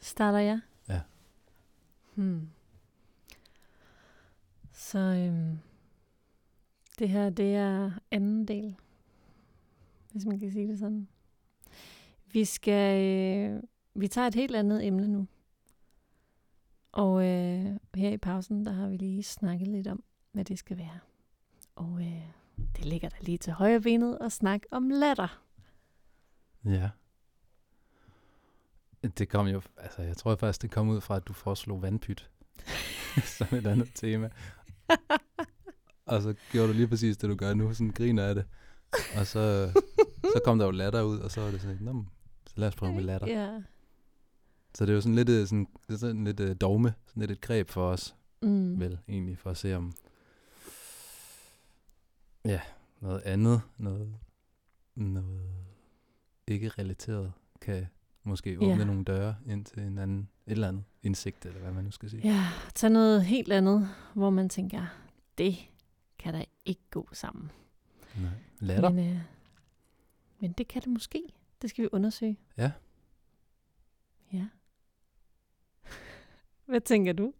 Starter jeg? Ja. Hmm. Så øhm, det her, det er anden del, hvis man kan sige det sådan. Vi skal, øh, vi tager et helt andet emne nu. Og øh, her i pausen, der har vi lige snakket lidt om, hvad det skal være. Og øh, det ligger der lige til højre benet at snakke om latter. Ja. Det kom jo, altså jeg tror faktisk, det kom ud fra, at du foreslog vandpyt som et andet tema. og så gjorde du lige præcis det, du gør nu, sådan griner af det. Og så, så kom der jo latter ud, og så var det sådan, Nå, så lad os prøve med latter. Ja. Så det er jo sådan lidt, øh, sådan, sådan lidt uh, dogme, sådan lidt et greb for os, Mm. vel, egentlig, for at se om, ja, noget andet, noget, noget ikke relateret, kan måske åbne Ja. nogle døre ind til en anden, et eller andet indsigt, eller hvad man nu skal sige. Ja, tag noget helt andet, hvor man tænker, det kan da ikke gå sammen. Nej. Latter? Men, øh, men det kan det måske. Det skal vi undersøge. Ja. Ja. Hvad tænker du,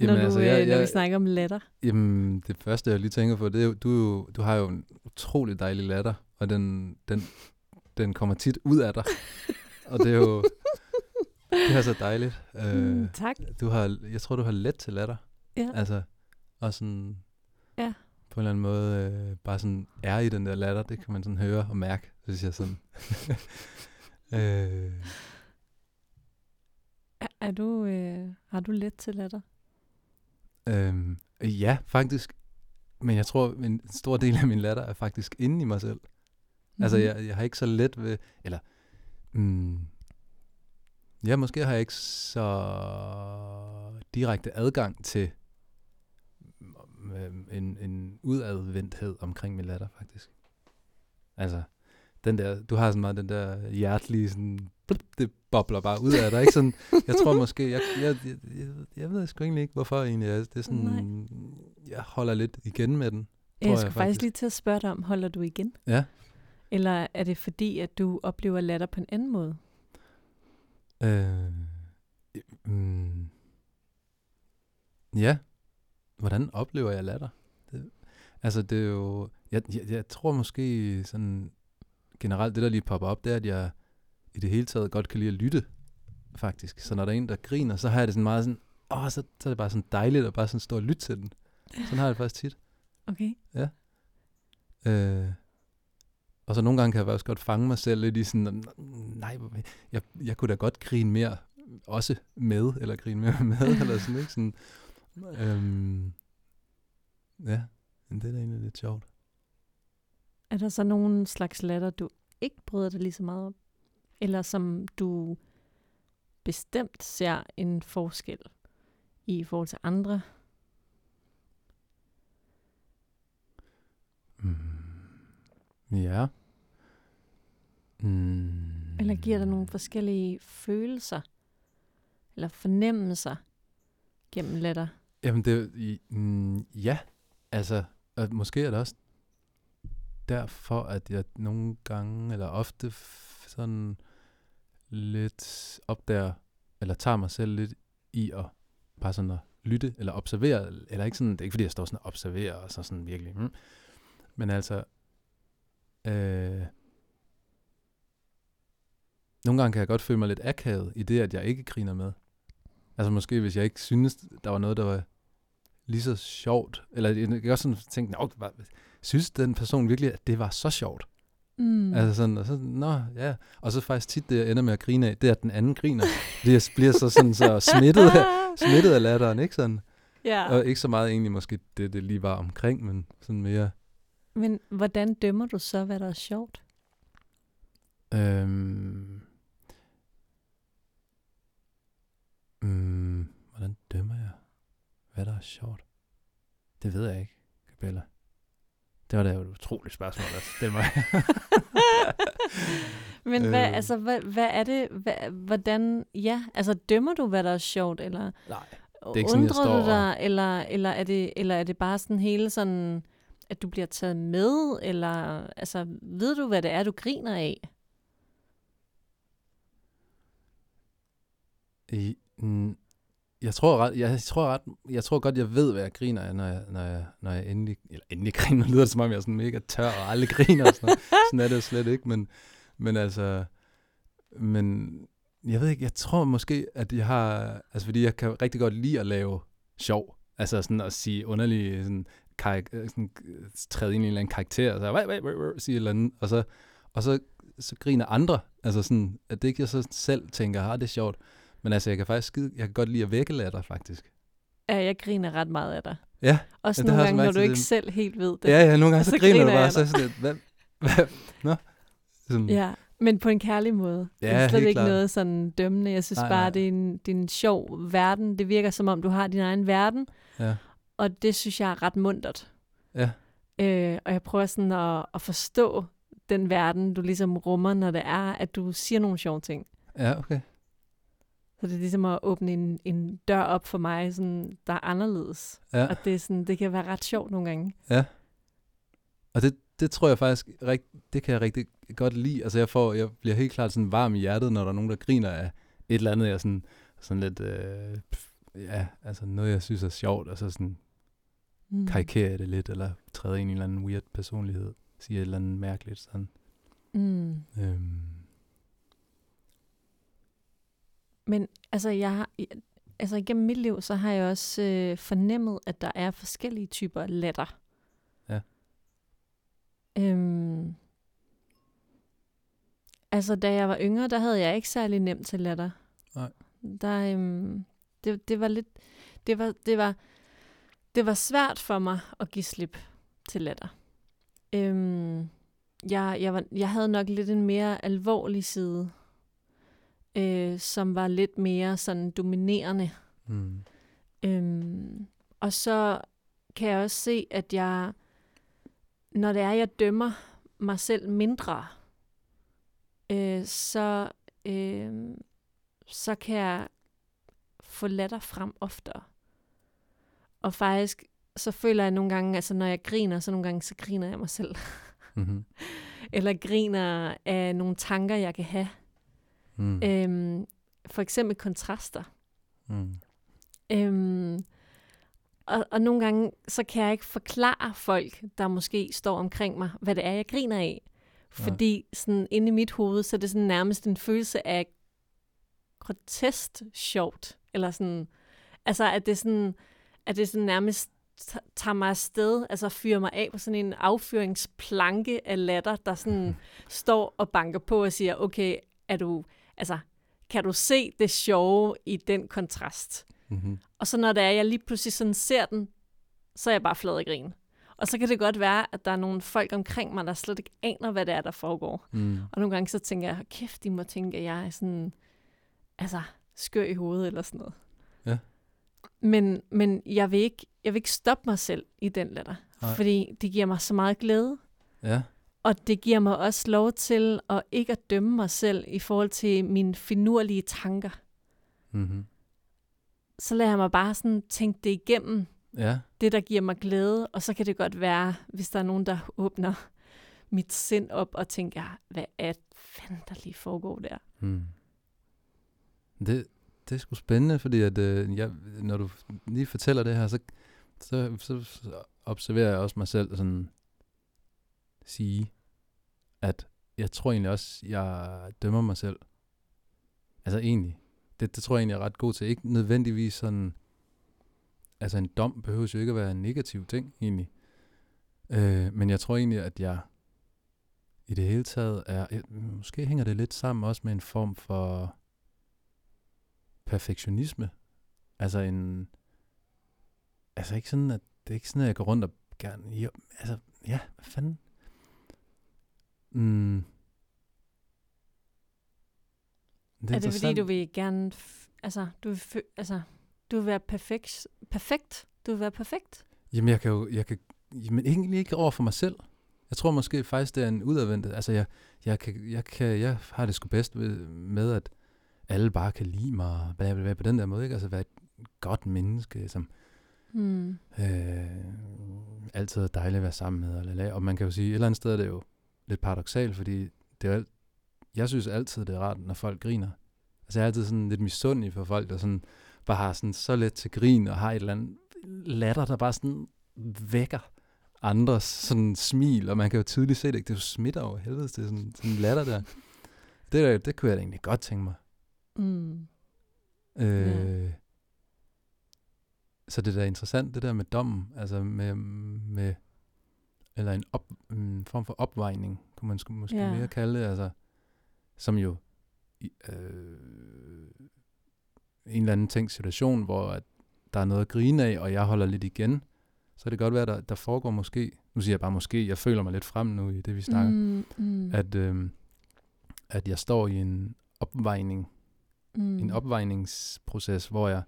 Jamen, når, du, altså, øh, jeg- når vi jeg- snakker om latter? Jamen, det første, jeg lige tænker på, det er jo, du, du har jo en utrolig dejlig latter, og den, den, den kommer tit ud af dig. og det er jo det er så dejligt. Øh, Mm, tak. du har, jeg tror, du har let til latter. Ja. Altså, og sådan Ja. på en eller anden måde øh, bare sådan er i den der latter, det kan man sådan høre og mærke, synes jeg sådan. øh, Er, er du, øh, har du let til latter? Øhm, ja, faktisk. Men jeg tror, en stor del af min latter er faktisk inde i mig selv. Mm-hmm. Altså, Mhm. jeg, jeg har ikke så let ved... Eller... Mm, ja, måske har jeg ikke så direkte adgang til øhm, en, en udadvendthed omkring min latter, faktisk. Altså, den der, du har sådan meget den der hjertelige, sådan, det bobler bare ud af dig, ikke? Sådan, jeg tror måske, jeg, jeg, jeg, jeg, jeg ved sgu egentlig ikke, hvorfor egentlig. Jeg, det er sådan, jeg holder lidt igen med den. Jeg skulle jeg faktisk faktisk. lige til at spørge dig om, holder du igen? Ja. Eller er det fordi, at du oplever latter på en anden måde? Øh, mm, ja. Hvordan oplever jeg latter? Det, altså, det er jo... Jeg, jeg, jeg tror måske sådan... Generelt, det der lige popper op, det er, at jeg i det hele taget godt kan lide at lytte, faktisk. Så når der er en, der griner, så har jeg det sådan meget sådan... Åh, så, så er det bare sådan dejligt at bare sådan stå og lytte til den. Sådan har jeg det faktisk tit. Okay. Øh, og så nogle gange kan jeg faktisk godt fange mig selv lidt i sådan, nej, jeg, jeg kunne da godt grine mere også med, eller grine mere med, eller sådan, ikke? Sådan, øhm, ja, men det er da egentlig lidt sjovt. Er der så nogen slags latter, du ikke bryder dig lige så meget om? Eller som du bestemt ser en forskel i forhold til andre? Mm. Ja. Mm. Eller giver dig nogle forskellige følelser? Eller fornemmelser gennem latter? Jamen, det, mm, ja, altså, og måske er det også derfor, at jeg nogle gange, eller ofte sådan lidt opdager, eller tager mig selv lidt i at bare sådan at lytte, eller observere, eller ikke sådan, det er ikke fordi, jeg står sådan og observerer, og så sådan virkelig, mm, men altså, øh, nogle gange kan jeg godt føle mig lidt akavet i det, at jeg ikke griner med. Altså måske, hvis jeg ikke synes, der var noget, der var lige så sjovt. Eller jeg kan også sådan tænke, Nå, synes den person virkelig, at det var så sjovt? Mm. Mm. Altså sådan, og så, nå, ja. Og så faktisk tit det, jeg ender med at grine af, det er, at den anden griner. Det jeg bliver så sådan så smittet af, smittet af latteren, ikke sådan? ja. Og ikke så meget egentlig måske det, det lige var omkring, men sådan mere, Men hvordan dømmer du så, hvad der er sjovt? øhm, mm, hvordan dømmer jeg, hvad der er sjovt? Det ved jeg ikke, Cabella. Det var da jo et utroligt spørgsmål, altså. Det må jeg. Men hvad, Øh. altså, hvad, hvad er det, hvad, hvordan, ja, altså dømmer du, hvad der er sjovt, eller Nej. er ikke sådan, jeg undrer står du og- dig, eller, eller, er det, eller er det bare sådan hele sådan, at du bliver taget med, eller altså, ved du, hvad det er, du griner af? I, jeg tror ret, jeg tror ret, jeg tror godt, jeg ved, hvad jeg griner af, når jeg, når jeg, når jeg endelig, eller endelig griner, lyder det som om, jeg er sådan mega tør og aldrig griner og sådan noget. Sådan er det jo slet ikke, men, men altså, men jeg ved ikke, jeg tror måske, at jeg har, altså fordi jeg kan rigtig godt lide at lave sjov, altså sådan at sige underlige, sådan, karak- sådan træde ind i en eller anden karakter, og så wait, wait, wait, wait, sige et eller andet, og så, og så, så griner andre, altså sådan, at det ikke jeg så selv tænker, ah, det er sjovt, men altså, jeg kan faktisk skide, jeg kan godt lide at vække latter, faktisk. Ja, jeg griner ret meget af dig. Ja. Også Ja, det nogle gange, når du ikke det. selv helt ved det. Ja, ja, nogle gange så, så griner du griner bare, jeg så sådan lidt, hvad, hvad, nå? Sådan, Ja, men på en kærlig måde. det Ja, er slet ikke klart. noget sådan dømmende. Jeg synes Nej, bare, nej. det er, en, det er en sjov verden. Det virker som om, du har din egen verden, ja, og det synes jeg er ret muntert. ja, Øh, og jeg prøver sådan at, at forstå den verden, du ligesom rummer, når det er, at du siger nogle sjove ting. ja, okay. Så det er ligesom at åbne en, en dør op for mig, sådan, der er anderledes. Ja. Og det, er sådan, det kan være ret sjovt nogle gange. Og det, det tror jeg faktisk, rigt, det kan jeg rigtig godt lide. Altså jeg, får, jeg bliver helt klart sådan varm i hjertet, når der er nogen, der griner af et eller andet, jeg sådan, sådan lidt, øh, pf, ja, altså noget, jeg synes er sjovt, og så sådan Mm. karikerer det lidt, eller træder ind i en eller anden weird personlighed, siger et eller andet mærkeligt sådan. Mm. Øhm, Men altså, jeg har, altså igennem mit liv, så har jeg også øh, fornemmet, at der er forskellige typer latter. Ja. Øhm, altså, da jeg var yngre, der havde jeg ikke særlig nemt til latter. Nej. Der, øhm, det, det var lidt, det var, det var, det var svært for mig at give slip til latter. Øhm, jeg, jeg, var, jeg havde nok lidt en mere alvorlig side, øh, som var lidt mere sådan dominerende. mm, Øhm, og så kan jeg også se, at jeg, når det er, jeg dømmer mig selv mindre, øh, så, øh, så kan jeg få latter frem oftere. Og faktisk, så føler jeg nogle gange, altså når jeg griner, så nogle gange, så griner jeg mig selv. mm-hmm, Eller griner af nogle tanker, jeg kan have. Mm, Øhm, for eksempel kontraster. mm, Øhm, og, og nogle gange, så kan jeg ikke forklare folk, der måske står omkring mig, hvad det er, jeg griner af. Fordi sådan inde i mit hoved, så er det sådan nærmest en følelse af grotesk sjovt. Eller sådan, altså at det sådan, at det sådan nærmest tager mig afsted, altså fyrer mig af på sådan en affyringsplanke af latter, der sådan står og banker på og siger, okay, er du, altså, kan du se det sjove i den kontrast? mm-hmm, Og så når det er, jeg lige pludselig sådan ser den, så er jeg bare flad i grin. Og så kan det godt være, at der er nogle folk omkring mig, der slet ikke aner, hvad det er, der foregår. mm, Og nogle gange så tænker jeg, kæft, de må tænke, at jeg er sådan, altså, skør i hovedet eller sådan noget. Ja. Men, men jeg, vil ikke, jeg vil ikke stoppe mig selv i den latter, Nej. fordi det giver mig så meget glæde. ja, Og det giver mig også lov til at ikke at dømme mig selv i forhold til mine finurlige tanker. mm-hmm, Så lader jeg mig bare sådan tænke det igennem, ja, det, der giver mig glæde, og så kan det godt være, hvis der er nogen, der åbner mit sind op og tænker, hvad er fanden, der lige foregår der? mm. Det, det er sgu spændende, fordi at, øh, jeg, når du lige fortæller det her, så, så, så, så observerer jeg også mig selv sådan sige, at jeg tror egentlig også, jeg dømmer mig selv. Altså egentlig. Det, det tror jeg egentlig er ret god til. Ikke nødvendigvis sådan, altså en dom behøver jo ikke at være en negativ ting egentlig. Øh, men jeg tror egentlig, at jeg i det hele taget er, jeg, måske hænger det lidt sammen også med en form for perfektionisme. Altså en, altså ikke sådan, at det er ikke sådan, at jeg går rundt og gerne, jo, altså, ja, hvad fanden? Mm. Det er, er det fordi, du vil gerne, altså, du vil, altså, du vil være perfekt, perfekt? Du vil være perfekt? Jamen, jeg kan jo, jeg kan, jamen, egentlig ikke over for mig selv. Jeg tror måske faktisk, det er en udadvendt. Altså, jeg, jeg, kan, jeg, kan, jeg har det sgu bedst ved, med, at alle bare kan lide mig, og bla, bla, bla, på den der måde, ikke? Altså, være et godt menneske, som Hmm. øh, altid er dejligt at være sammen med. La- og man kan jo sige, et eller andet sted er det jo lidt paradoxalt, fordi det er alt, jeg synes altid, det er rart, når folk griner. Altså jeg er altid sådan lidt misundelig for folk, der sådan bare har sådan så let til grin, og har et eller andet latter, der bare sådan vækker andres sådan smil, og man kan jo tydeligt se det, det er jo smitter over helvede, det er sådan, sådan latter der. Det, der, det kunne jeg da egentlig godt tænke mig. Mm. Øh, Ja. Så det er da interessant, det der med dommen, altså med, med eller en, op, en form for opvejning, kunne man sku- måske Ja. mere kalde det, altså, som jo i, øh, en eller anden tænkt situation, hvor at der er noget at grine af, og jeg holder lidt igen, så kan det godt være, der, der foregår måske, nu siger jeg bare måske, jeg føler mig lidt frem nu i det, vi snakker, Mm, mm, at, øh, at jeg står i en opvejning, mm. en opvejningsproces, hvor jeg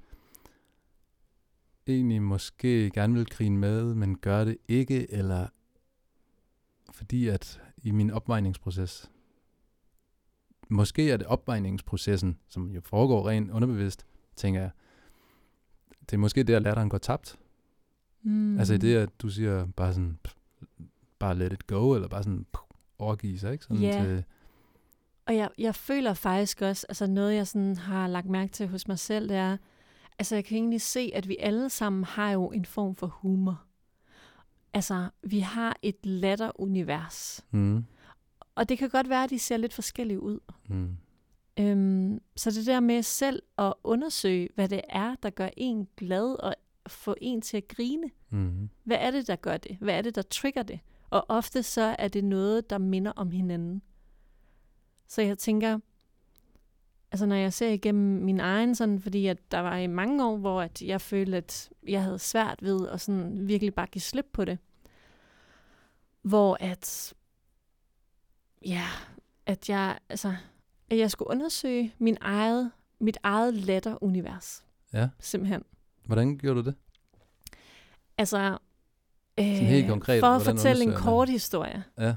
egentlig måske gerne vil grine med, men gør det ikke, eller fordi at i min opvejningsproces, måske er det opvejningsprocessen, som jo foregår rent underbevidst, tænker jeg, det er måske der, latteren går tabt. Mm. Altså i det, at du siger bare sådan, pff, bare let it go, eller bare sådan pff, overgive sig, ikke? Sådan Ja. til, Og jeg, jeg føler faktisk også, altså noget jeg sådan har lagt mærke til hos mig selv, det er, altså jeg kan egentlig se, at vi alle sammen har jo en form for humor. Altså, vi har et latterunivers. mm, Og det kan godt være, at de ser lidt forskellige ud. mm, Øhm, så det der med selv at undersøge, hvad det er, der gør en glad og få en til at grine. mm, Hvad er det, der gør det? Hvad er det, der trigger det? Og ofte så er det noget, der minder om hinanden. Så jeg tænker, altså når jeg ser igennem min egen sådan, fordi at der var i mange år, hvor at jeg følte, at jeg havde svært ved at sådan virkelig bare give slip på det. Hvor at, ja, at jeg, altså, at jeg skulle undersøge min eget, mit eget latterunivers. ja. Simpelthen. Hvordan gjorde du det? Altså, øh, helt konkret, for at fortælle en kort historie. Ja.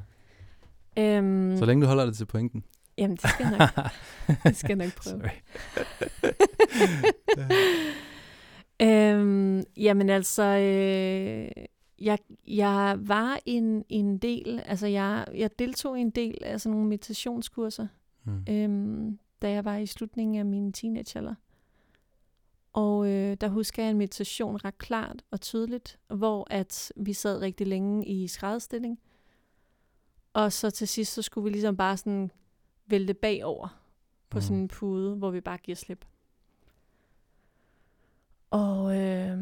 Øhm, Så længe du holder det til pointen. Jamen, det skal jeg nok, det skal jeg nok prøve. Sorry. øhm, jamen altså, øh, jeg, jeg var en, en del, altså jeg, jeg deltog i en del af sådan nogle meditationskurser, Mm. øhm, da jeg var i slutningen af min teenagealder. Og øh, der husker jeg en meditation ret klart og tydeligt, hvor at vi sad rigtig længe i skrædderstilling. Og så til sidst, så skulle vi ligesom bare sådan vælte bagover på Mm. sådan en pude, hvor vi bare giver slip. Og, øh,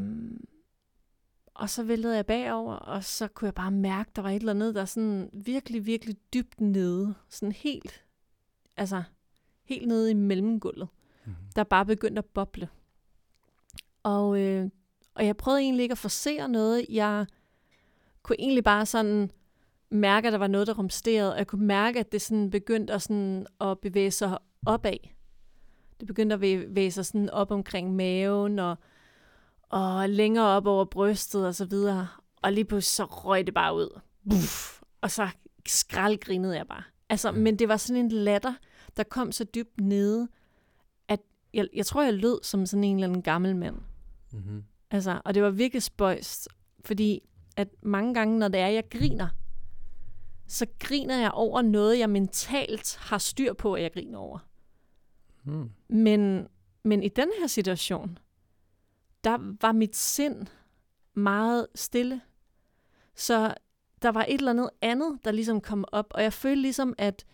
og så væltede jeg bagover, og så kunne jeg bare mærke, der var et eller andet, der sådan virkelig, virkelig dybt nede. Sådan helt, altså helt nede i mellemgulvet Mm. der bare begyndte at boble. Og, øh, og jeg prøvede egentlig ikke at forsere noget. Jeg kunne egentlig bare sådan mærke, at der var noget, der rumsterede. Og jeg kunne mærke, at det sådan begyndte at, sådan at bevæge sig opad. Det begyndte at bevæge sig sådan op omkring maven og, og længere op over brystet og så videre. Og lige pludselig så røg det bare ud. Buff, og så skraldgrinede jeg bare. Altså, Ja. men det var sådan en latter, der kom så dybt nede, at jeg, jeg tror, jeg lød som sådan en eller anden gammel mand. Mm-hmm. Altså, og det var virkelig spøjst, fordi at mange gange, når det er, jeg griner, så griner jeg over noget, jeg mentalt har styr på, at jeg griner over. Mm. Men, men i den her situation, der var mit sind meget stille. Så der var et eller andet andet, der ligesom kom op, og jeg følte ligesom, at,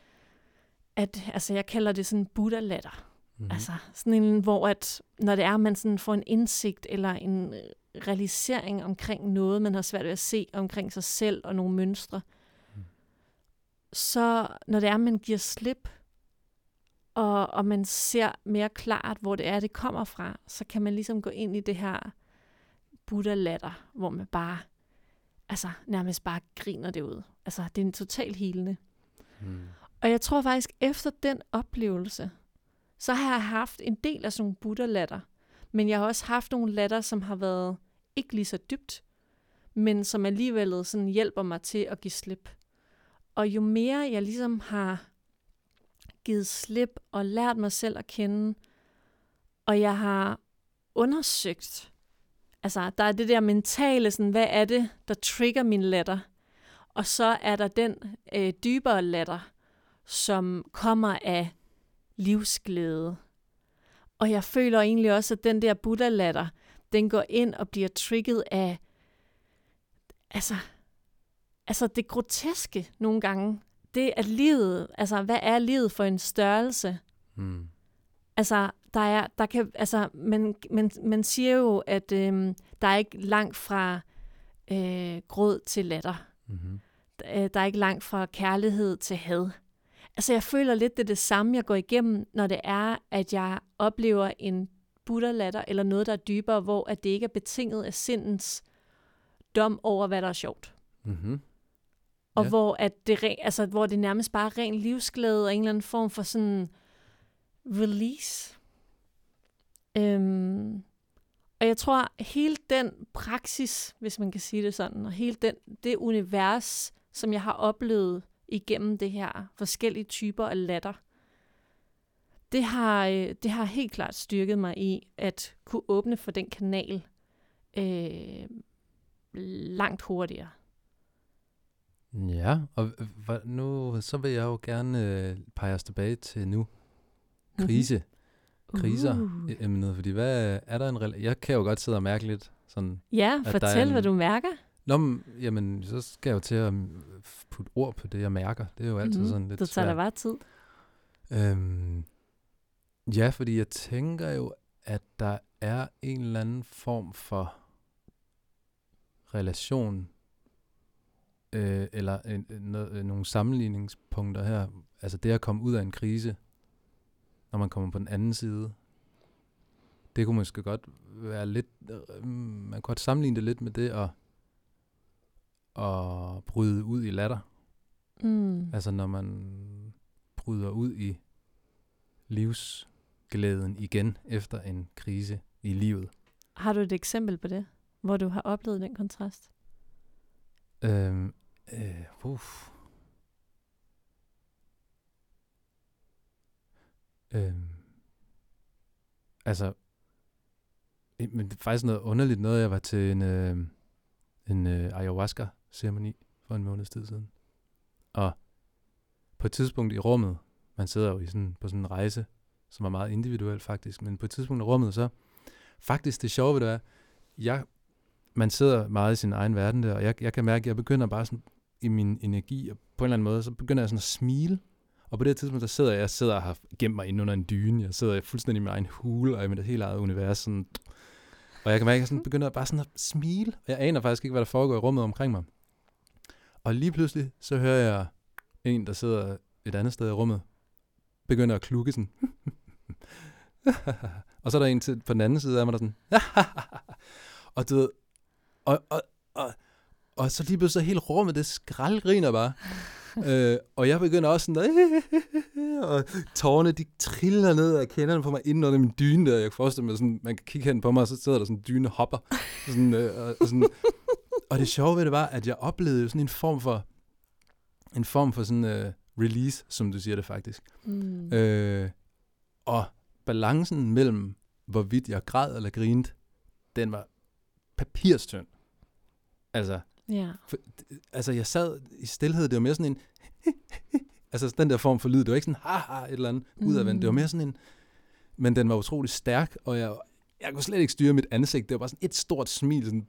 at altså jeg kalder det sådan Buddha-latter. Mm-hmm. Mm. Altså sådan en, hvor at, når det er, at man sådan får en indsigt eller en øh, realisering omkring noget, man har svært ved at se omkring sig selv og nogle mønstre, Mm. Så når det er, man giver slip, og, og man ser mere klart, hvor det er, det kommer fra, så kan man ligesom gå ind i det her Buddha-latter, hvor man bare, altså nærmest bare griner det ud. Altså det er en total helende. Mm. Og jeg tror faktisk, efter den oplevelse, så har jeg haft en del af sådan nogle Buddha-latter. Men jeg har også haft nogle latter, som har været ikke lige så dybt, men som alligevel sådan hjælper mig til at give slip. Og jo mere jeg ligesom har givet slip og lært mig selv at kende, og jeg har undersøgt, altså der er det der mentale, sådan, hvad er det, der trigger min latter? Og så er der den øh, dybere latter, som kommer af livsglæde Og jeg føler egentlig også, at den der Buddha-latter, den går ind og bliver trigget af, altså, altså det groteske nogle gange. Det at livet, altså hvad er livet for en størrelse? Mm. Altså, der er, der kan, altså, man, man, man siger jo, at øhm, der er ikke langt fra øh, gråd til latter. Mm-hmm. Øh, Der er ikke langt fra kærlighed til had. Altså, jeg føler lidt, det er det samme, jeg går igennem, når det er, at jeg oplever en buddha-latter, eller noget, der er dybere, hvor at det ikke er betinget af sindens dom over, hvad der er sjovt. Mm-hmm. Og Ja. hvor, at det, altså, hvor det nærmest bare er ren livsglæde og en eller anden form for sådan release. Øhm, og jeg tror, hele den praksis, hvis man kan sige det sådan, og hele den, det univers, som jeg har oplevet igennem det her forskellige typer af latter, det har, øh, det har helt klart styrket mig i at kunne åbne for den kanal øh, langt hurtigere. Ja, og øh, nu så vil jeg jo gerne øh, pege os tilbage til nu. Krise. Kriser. Uh. Uh. Emnet, fordi hvad er der en rela- Jeg kan jo godt sidde og mærke lidt sådan... Ja, at fortæl, en- hvad du mærker. Nå, men, jamen, så skal jeg jo til at mm, putte ord på det, jeg mærker. Det er jo altid Mhm. sådan lidt Du tager svært. bare tid. Øhm, ja, fordi jeg tænker jo, at der er en eller anden form for relation, øh, eller en, noget, øh, nogle sammenligningspunkter her. Altså det at komme ud af en krise, når man kommer på den anden side, det kunne måske godt være lidt, øh, man kunne godt sammenligne det lidt med det at, at bryde ud i latter. Mm. Altså når man bryder ud i livsglæden igen efter en krise i livet. Har du et eksempel på det, hvor du har oplevet den kontrast? Øhm, øh, uff. Øhm, altså, men det er faktisk noget underligt noget. Jeg var til en, øh, en øh, ayahuasca-ceremoni for en måneds tid siden. Og på et tidspunkt i rummet, man sidder jo i sådan, på sådan en rejse, som er meget individuel faktisk, men på et tidspunkt i rummet, så faktisk det sjove ved det er, jeg, man sidder meget i sin egen verden der, og jeg, jeg kan mærke, at jeg begynder bare sådan i min energi, og på en eller anden måde, så begynder jeg sådan at smile, og på det her tidspunkt, der sidder jeg, jeg sidder og har gemt mig inde under en dyne, jeg sidder fuldstændig i min egen hule, og i mit helt eget univers, sådan, og jeg kan mærke, at jeg sådan begynder bare sådan at smile, og jeg aner faktisk ikke, hvad der foregår i rummet omkring mig. Og lige pludselig, så hører jeg en, der sidder et andet sted i rummet, begynder at klukke sådan. og så er der en til, på den anden side af mig, der sådan. og du ved, og, og, og, og så lige pludselig så hele rummet, det skraldgriner bare. øh, og jeg begynder også sådan, og tårerne, de triller ned af kenderne på mig inden under min dyne der. Jeg kan forestille mig, sådan, man kan kigge hen på mig, og så sidder der sådan en dyne hopper. Sådan, øh, og, sådan, og det sjove ved det var, at jeg oplevede sådan en form for, en form for sådan uh, release, som du siger det faktisk. Mm. Øh, og balancen mellem, hvorvidt jeg græd eller grinte, den var papirstynd. Altså, Ja. for, altså, jeg sad i stillhed, det var mere sådan en... altså, den der form for lyd, det var ikke sådan, haha, et eller andet udadvendt. Det var Mm. mere sådan en... Men den var utrolig stærk, og jeg, jeg kunne slet ikke styre mit ansigt. Det var bare sådan et stort smil, sådan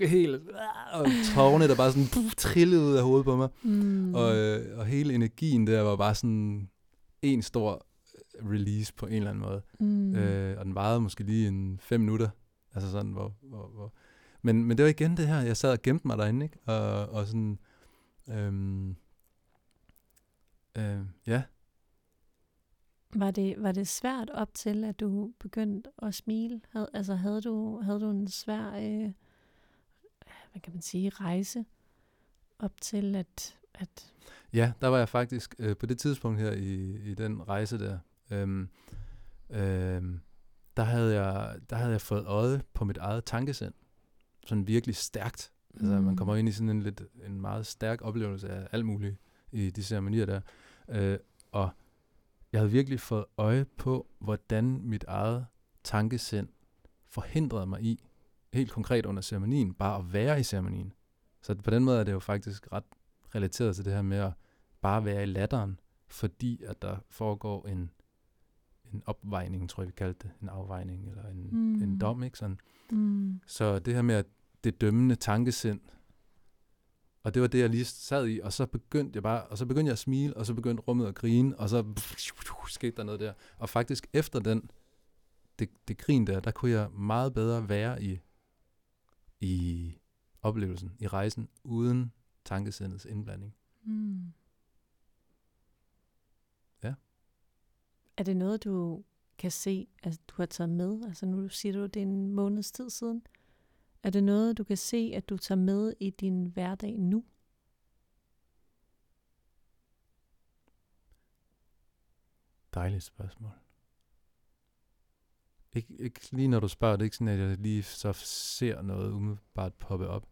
helt... Og tårerne, der bare sådan trillede ud af hovedet på mig. Mm. Og, øh, og hele energien der var bare sådan en stor øh, release på en eller anden måde. mm. Mm. Øh, og den varede måske lige en fem minutter. Altså sådan, hvor... hvor, hvor. Men, men det var igen det her, jeg sad og gemte mig derinde, ikke? Og, og sådan... Øhm, øh, ja, Var det, var det svært op til, at du begyndte at smile? Havde, altså havde du, havde du en svær, øh, hvad kan man sige, rejse op til, at, at Ja, der var jeg faktisk øh, på det tidspunkt her i, i den rejse der. Øhm, øhm, der, havde jeg, der havde jeg fået øje på mit eget tankesind. Sådan virkelig stærkt. Altså, man Mm. kommer ind i sådan en, lidt, en meget stærk oplevelse af alt muligt i de ceremonier der. Øh, og jeg havde virkelig fået øje på, hvordan mit eget tankesind forhindrede mig i, helt konkret under ceremonien, bare at være i ceremonien. Så på den måde er det jo faktisk ret relateret til det her med at bare være i latteren, fordi at der foregår en, en opvejning, tror jeg, vi kaldte det. En afvejning eller en, mm. en dom, ikke sådan? Mm. Så det her med at det dømmende tankesind, og det var det, jeg lige sad i, og så begyndte jeg bare, og så begyndte jeg at smile, og så begyndte rummet at grine, og så skete der noget der. Og faktisk efter den, det, det grin der, der kunne jeg meget bedre være i, i oplevelsen, i rejsen, uden tankesindets indblanding. Mm. Ja. Er det noget, du kan se, at du har taget med? Altså nu siger du, at det er en måneds tid siden. Er det noget, du kan se, at du tager med i din hverdag nu? Dejligt spørgsmål. Ikke, ikke lige når du spørger, det er ikke sådan, at jeg lige så ser noget umiddelbart poppe op.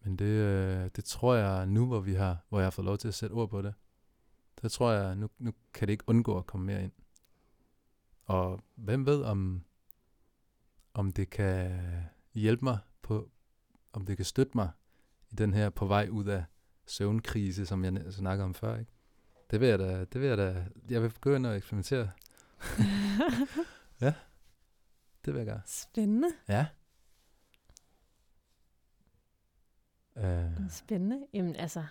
Men det, øh, det tror jeg nu, hvor, vi har, hvor jeg har fået lov til at sætte ord på det, der tror jeg, nu, nu kan det ikke undgå at komme mere ind. Og hvem ved, om, om det kan hjælpe mig på, om det kan støtte mig i den her på vej ud af søvnkrise, som jeg snakkede om før, ikke? Det vil jeg da, det vil jeg da, jeg vil begynde at eksperimentere. Det vil jeg gøre. Spændende. Ja. Uh, Spændende. Jamen altså,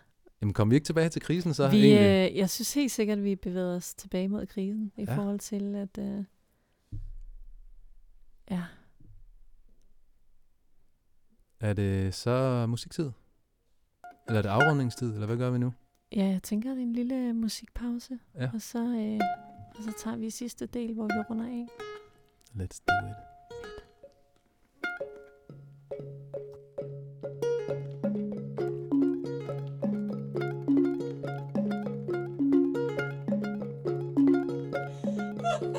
jamen kom vi ikke tilbage til krisen så vi, egentlig? øh, jeg synes helt sikkert, at vi bevæger os tilbage mod krisen i Ja. forhold til, at... Øh, ja, Er det så musiktid? Eller er det afrundingstid, eller hvad gør vi nu? ja, jeg tænker, er en lille musikpause. Ja. Og så, øh, og så tager vi sidste del, hvor vi runder af. Let's do it.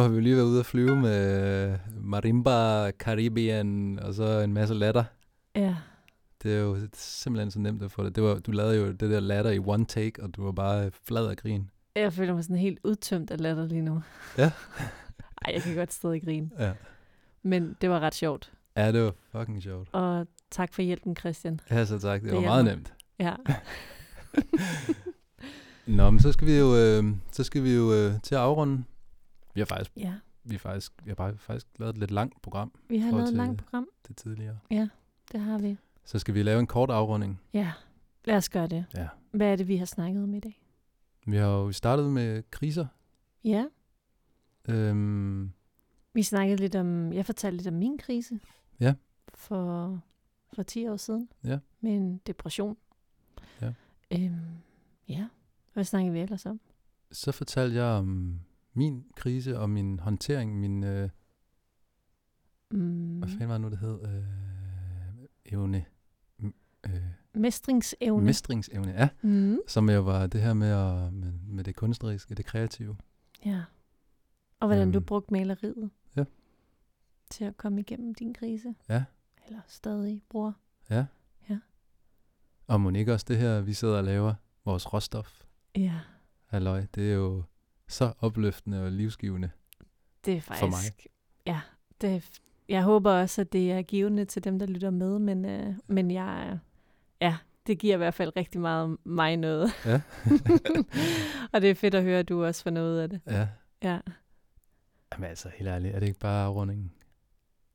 Nu har vi jo lige været ude at flyve med Marimba Caribbean og så en masse latter. Ja, Det er jo simpelthen så nemt at få det. det var, du lavede jo det der latter i one take, og du var bare flad af grin. jeg føler mig sådan helt udtømt af latter lige nu. Ja. Ej, jeg kan godt stadig grine. Ja. Men det var ret sjovt. Ja, det var fucking sjovt. Og tak for hjælpen, Christian. Ja, så tak. Det, Det var er meget mig. nemt. Ja, Nå, men så skal vi jo, øh, så skal vi jo øh, til at afrunde. Vi har faktisk, ja. vi har faktisk, vi har bare faktisk lavet et lidt langt program Vi har lavet et langt program. til tidligere. Det har vi. Så skal vi lave en kort afrunding. Ja, lad os gøre det. Ja. Hvad er det, vi har snakket om i dag? Vi har jo startet med kriser. Ja, Øhm, vi snakkede lidt om, jeg fortalte lidt om min krise. Ja. For, for 10 år siden. Ja. Med en depression. Ja. Øhm, ja. Hvad snakkede vi ellers om? så fortalte jeg om min krise og min håndtering, min, øh, Mm, hvad fanden var det nu, det hed? Øh, evne. Øh, mestringsevne. mestringsevne, ja. mm, Som jo var det her med, at, med, med det kunstneriske, det kreative. ja. Og hvordan du Øhm, brugte maleriet. ja. Til at komme igennem din krise. Ja. Eller stadig bruger. Ja. Ja. Og Monique også det her, vi sidder og laver, vores råstof. Ja, Halløj, det er jo så opløftende og livsgivende. det er faktisk... For mig. Ja, det jeg håber også, at det er givende til dem, der lytter med, men, øh, men jeg, ja, det giver i hvert fald rigtig meget mig noget. Ja. og det er fedt at høre, at du også får noget af det. Ja. Ja, Jamen altså, helt ærligt, er det ikke bare afrundingen?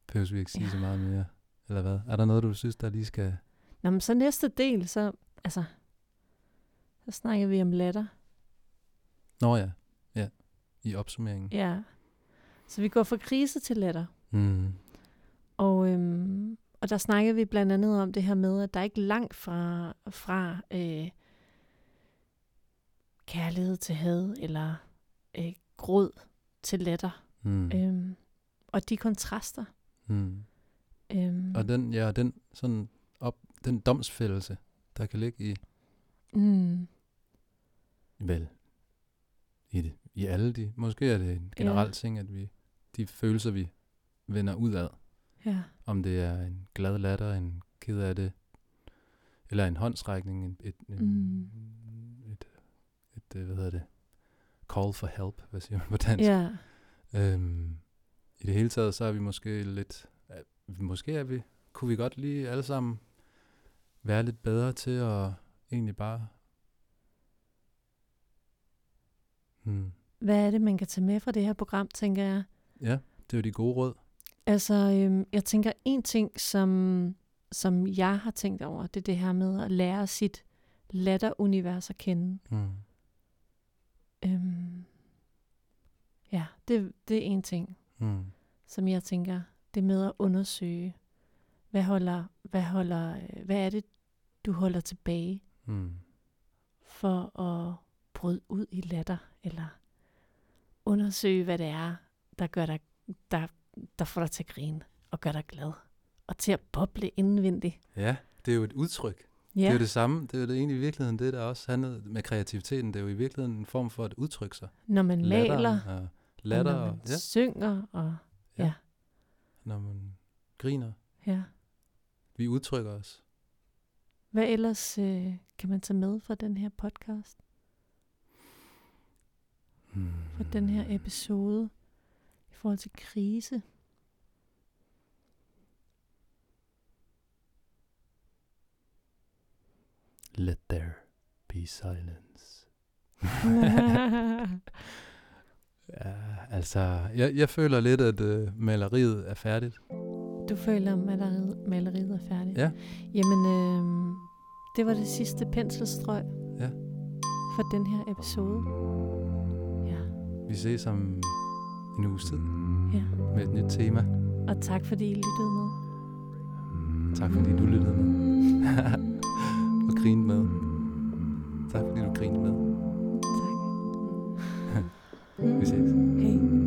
Behøver vi ikke sige Ja. så meget mere? Eller hvad? Er der noget, du synes, der lige skal... Nå, men så næste del, så, altså, så snakker vi om latter. Nå ja. I opsummeringen. Ja, så vi går fra krise til latter. Mm. Og, øhm, og der snakkede vi blandt andet om det her med, at der er ikke langt fra, fra øh, kærlighed til had, eller øh, gråd til latter. Mm. Øhm, og de kontraster. Mm. Øhm, Og den, ja, den, sådan op, den domsfældelse, der kan ligge i, mm, vel, i, det, i alle de, måske er det en generel ting, at vi, de følelser, vi vender ud af, ja. om det er en glad latter, en ked af det, eller en håndsrækning, en, et, en, Mm. et, et, et, hvad hedder det, call for help, hvad siger man på dansk? ja. Øhm, I det hele taget, så er vi måske lidt, er- måske er vi, kunne vi godt lige alle sammen være lidt bedre til at egentlig bare, hmm, Hvad er det, man kan tage med fra det her program, tænker jeg? ja, det er jo de gode råd. Altså, øhm, jeg tænker en ting, som, som jeg har tænkt over, det er det her med at lære sit latterunivers at kende. Hmm. Øhm, ja, det, det er en ting, Hmm. som jeg tænker, det med at undersøge, hvad holder, hvad holder, øh, hvad er det, du holder tilbage Hmm. for at bryde ud i latter, eller undersøge, hvad det er, der gør dig, der, der får dig til at grine, og gør dig glad, og til at boble indvendigt. Ja, det er jo et udtryk. Ja, Det er jo det samme. Det er jo det egentlig i virkeligheden, det der også handler med kreativiteten. Det er jo i virkeligheden en form for at udtrykke sig. når man maler, Latteren og latter, og når og, man ja, synger, og når man griner. ja. Vi udtrykker os. Hvad ellers øh, kan man tage med fra den her podcast, Hmm. fra den her episode, i forhold til krise? Let there be silence. Ja, altså, jeg, jeg føler lidt, at øh, maleriet er færdigt. du føler, at maleriet, maleriet er færdigt? Ja. Jamen, øh, det var det sidste penselstrøg Ja. for den her episode. Vi ses om en uges tid ja. med et nyt tema. Og tak fordi I lyttede med. Tak fordi du lyttede med. og grinede med. Tak fordi du grinede med. Tak. Vi ses. Hej.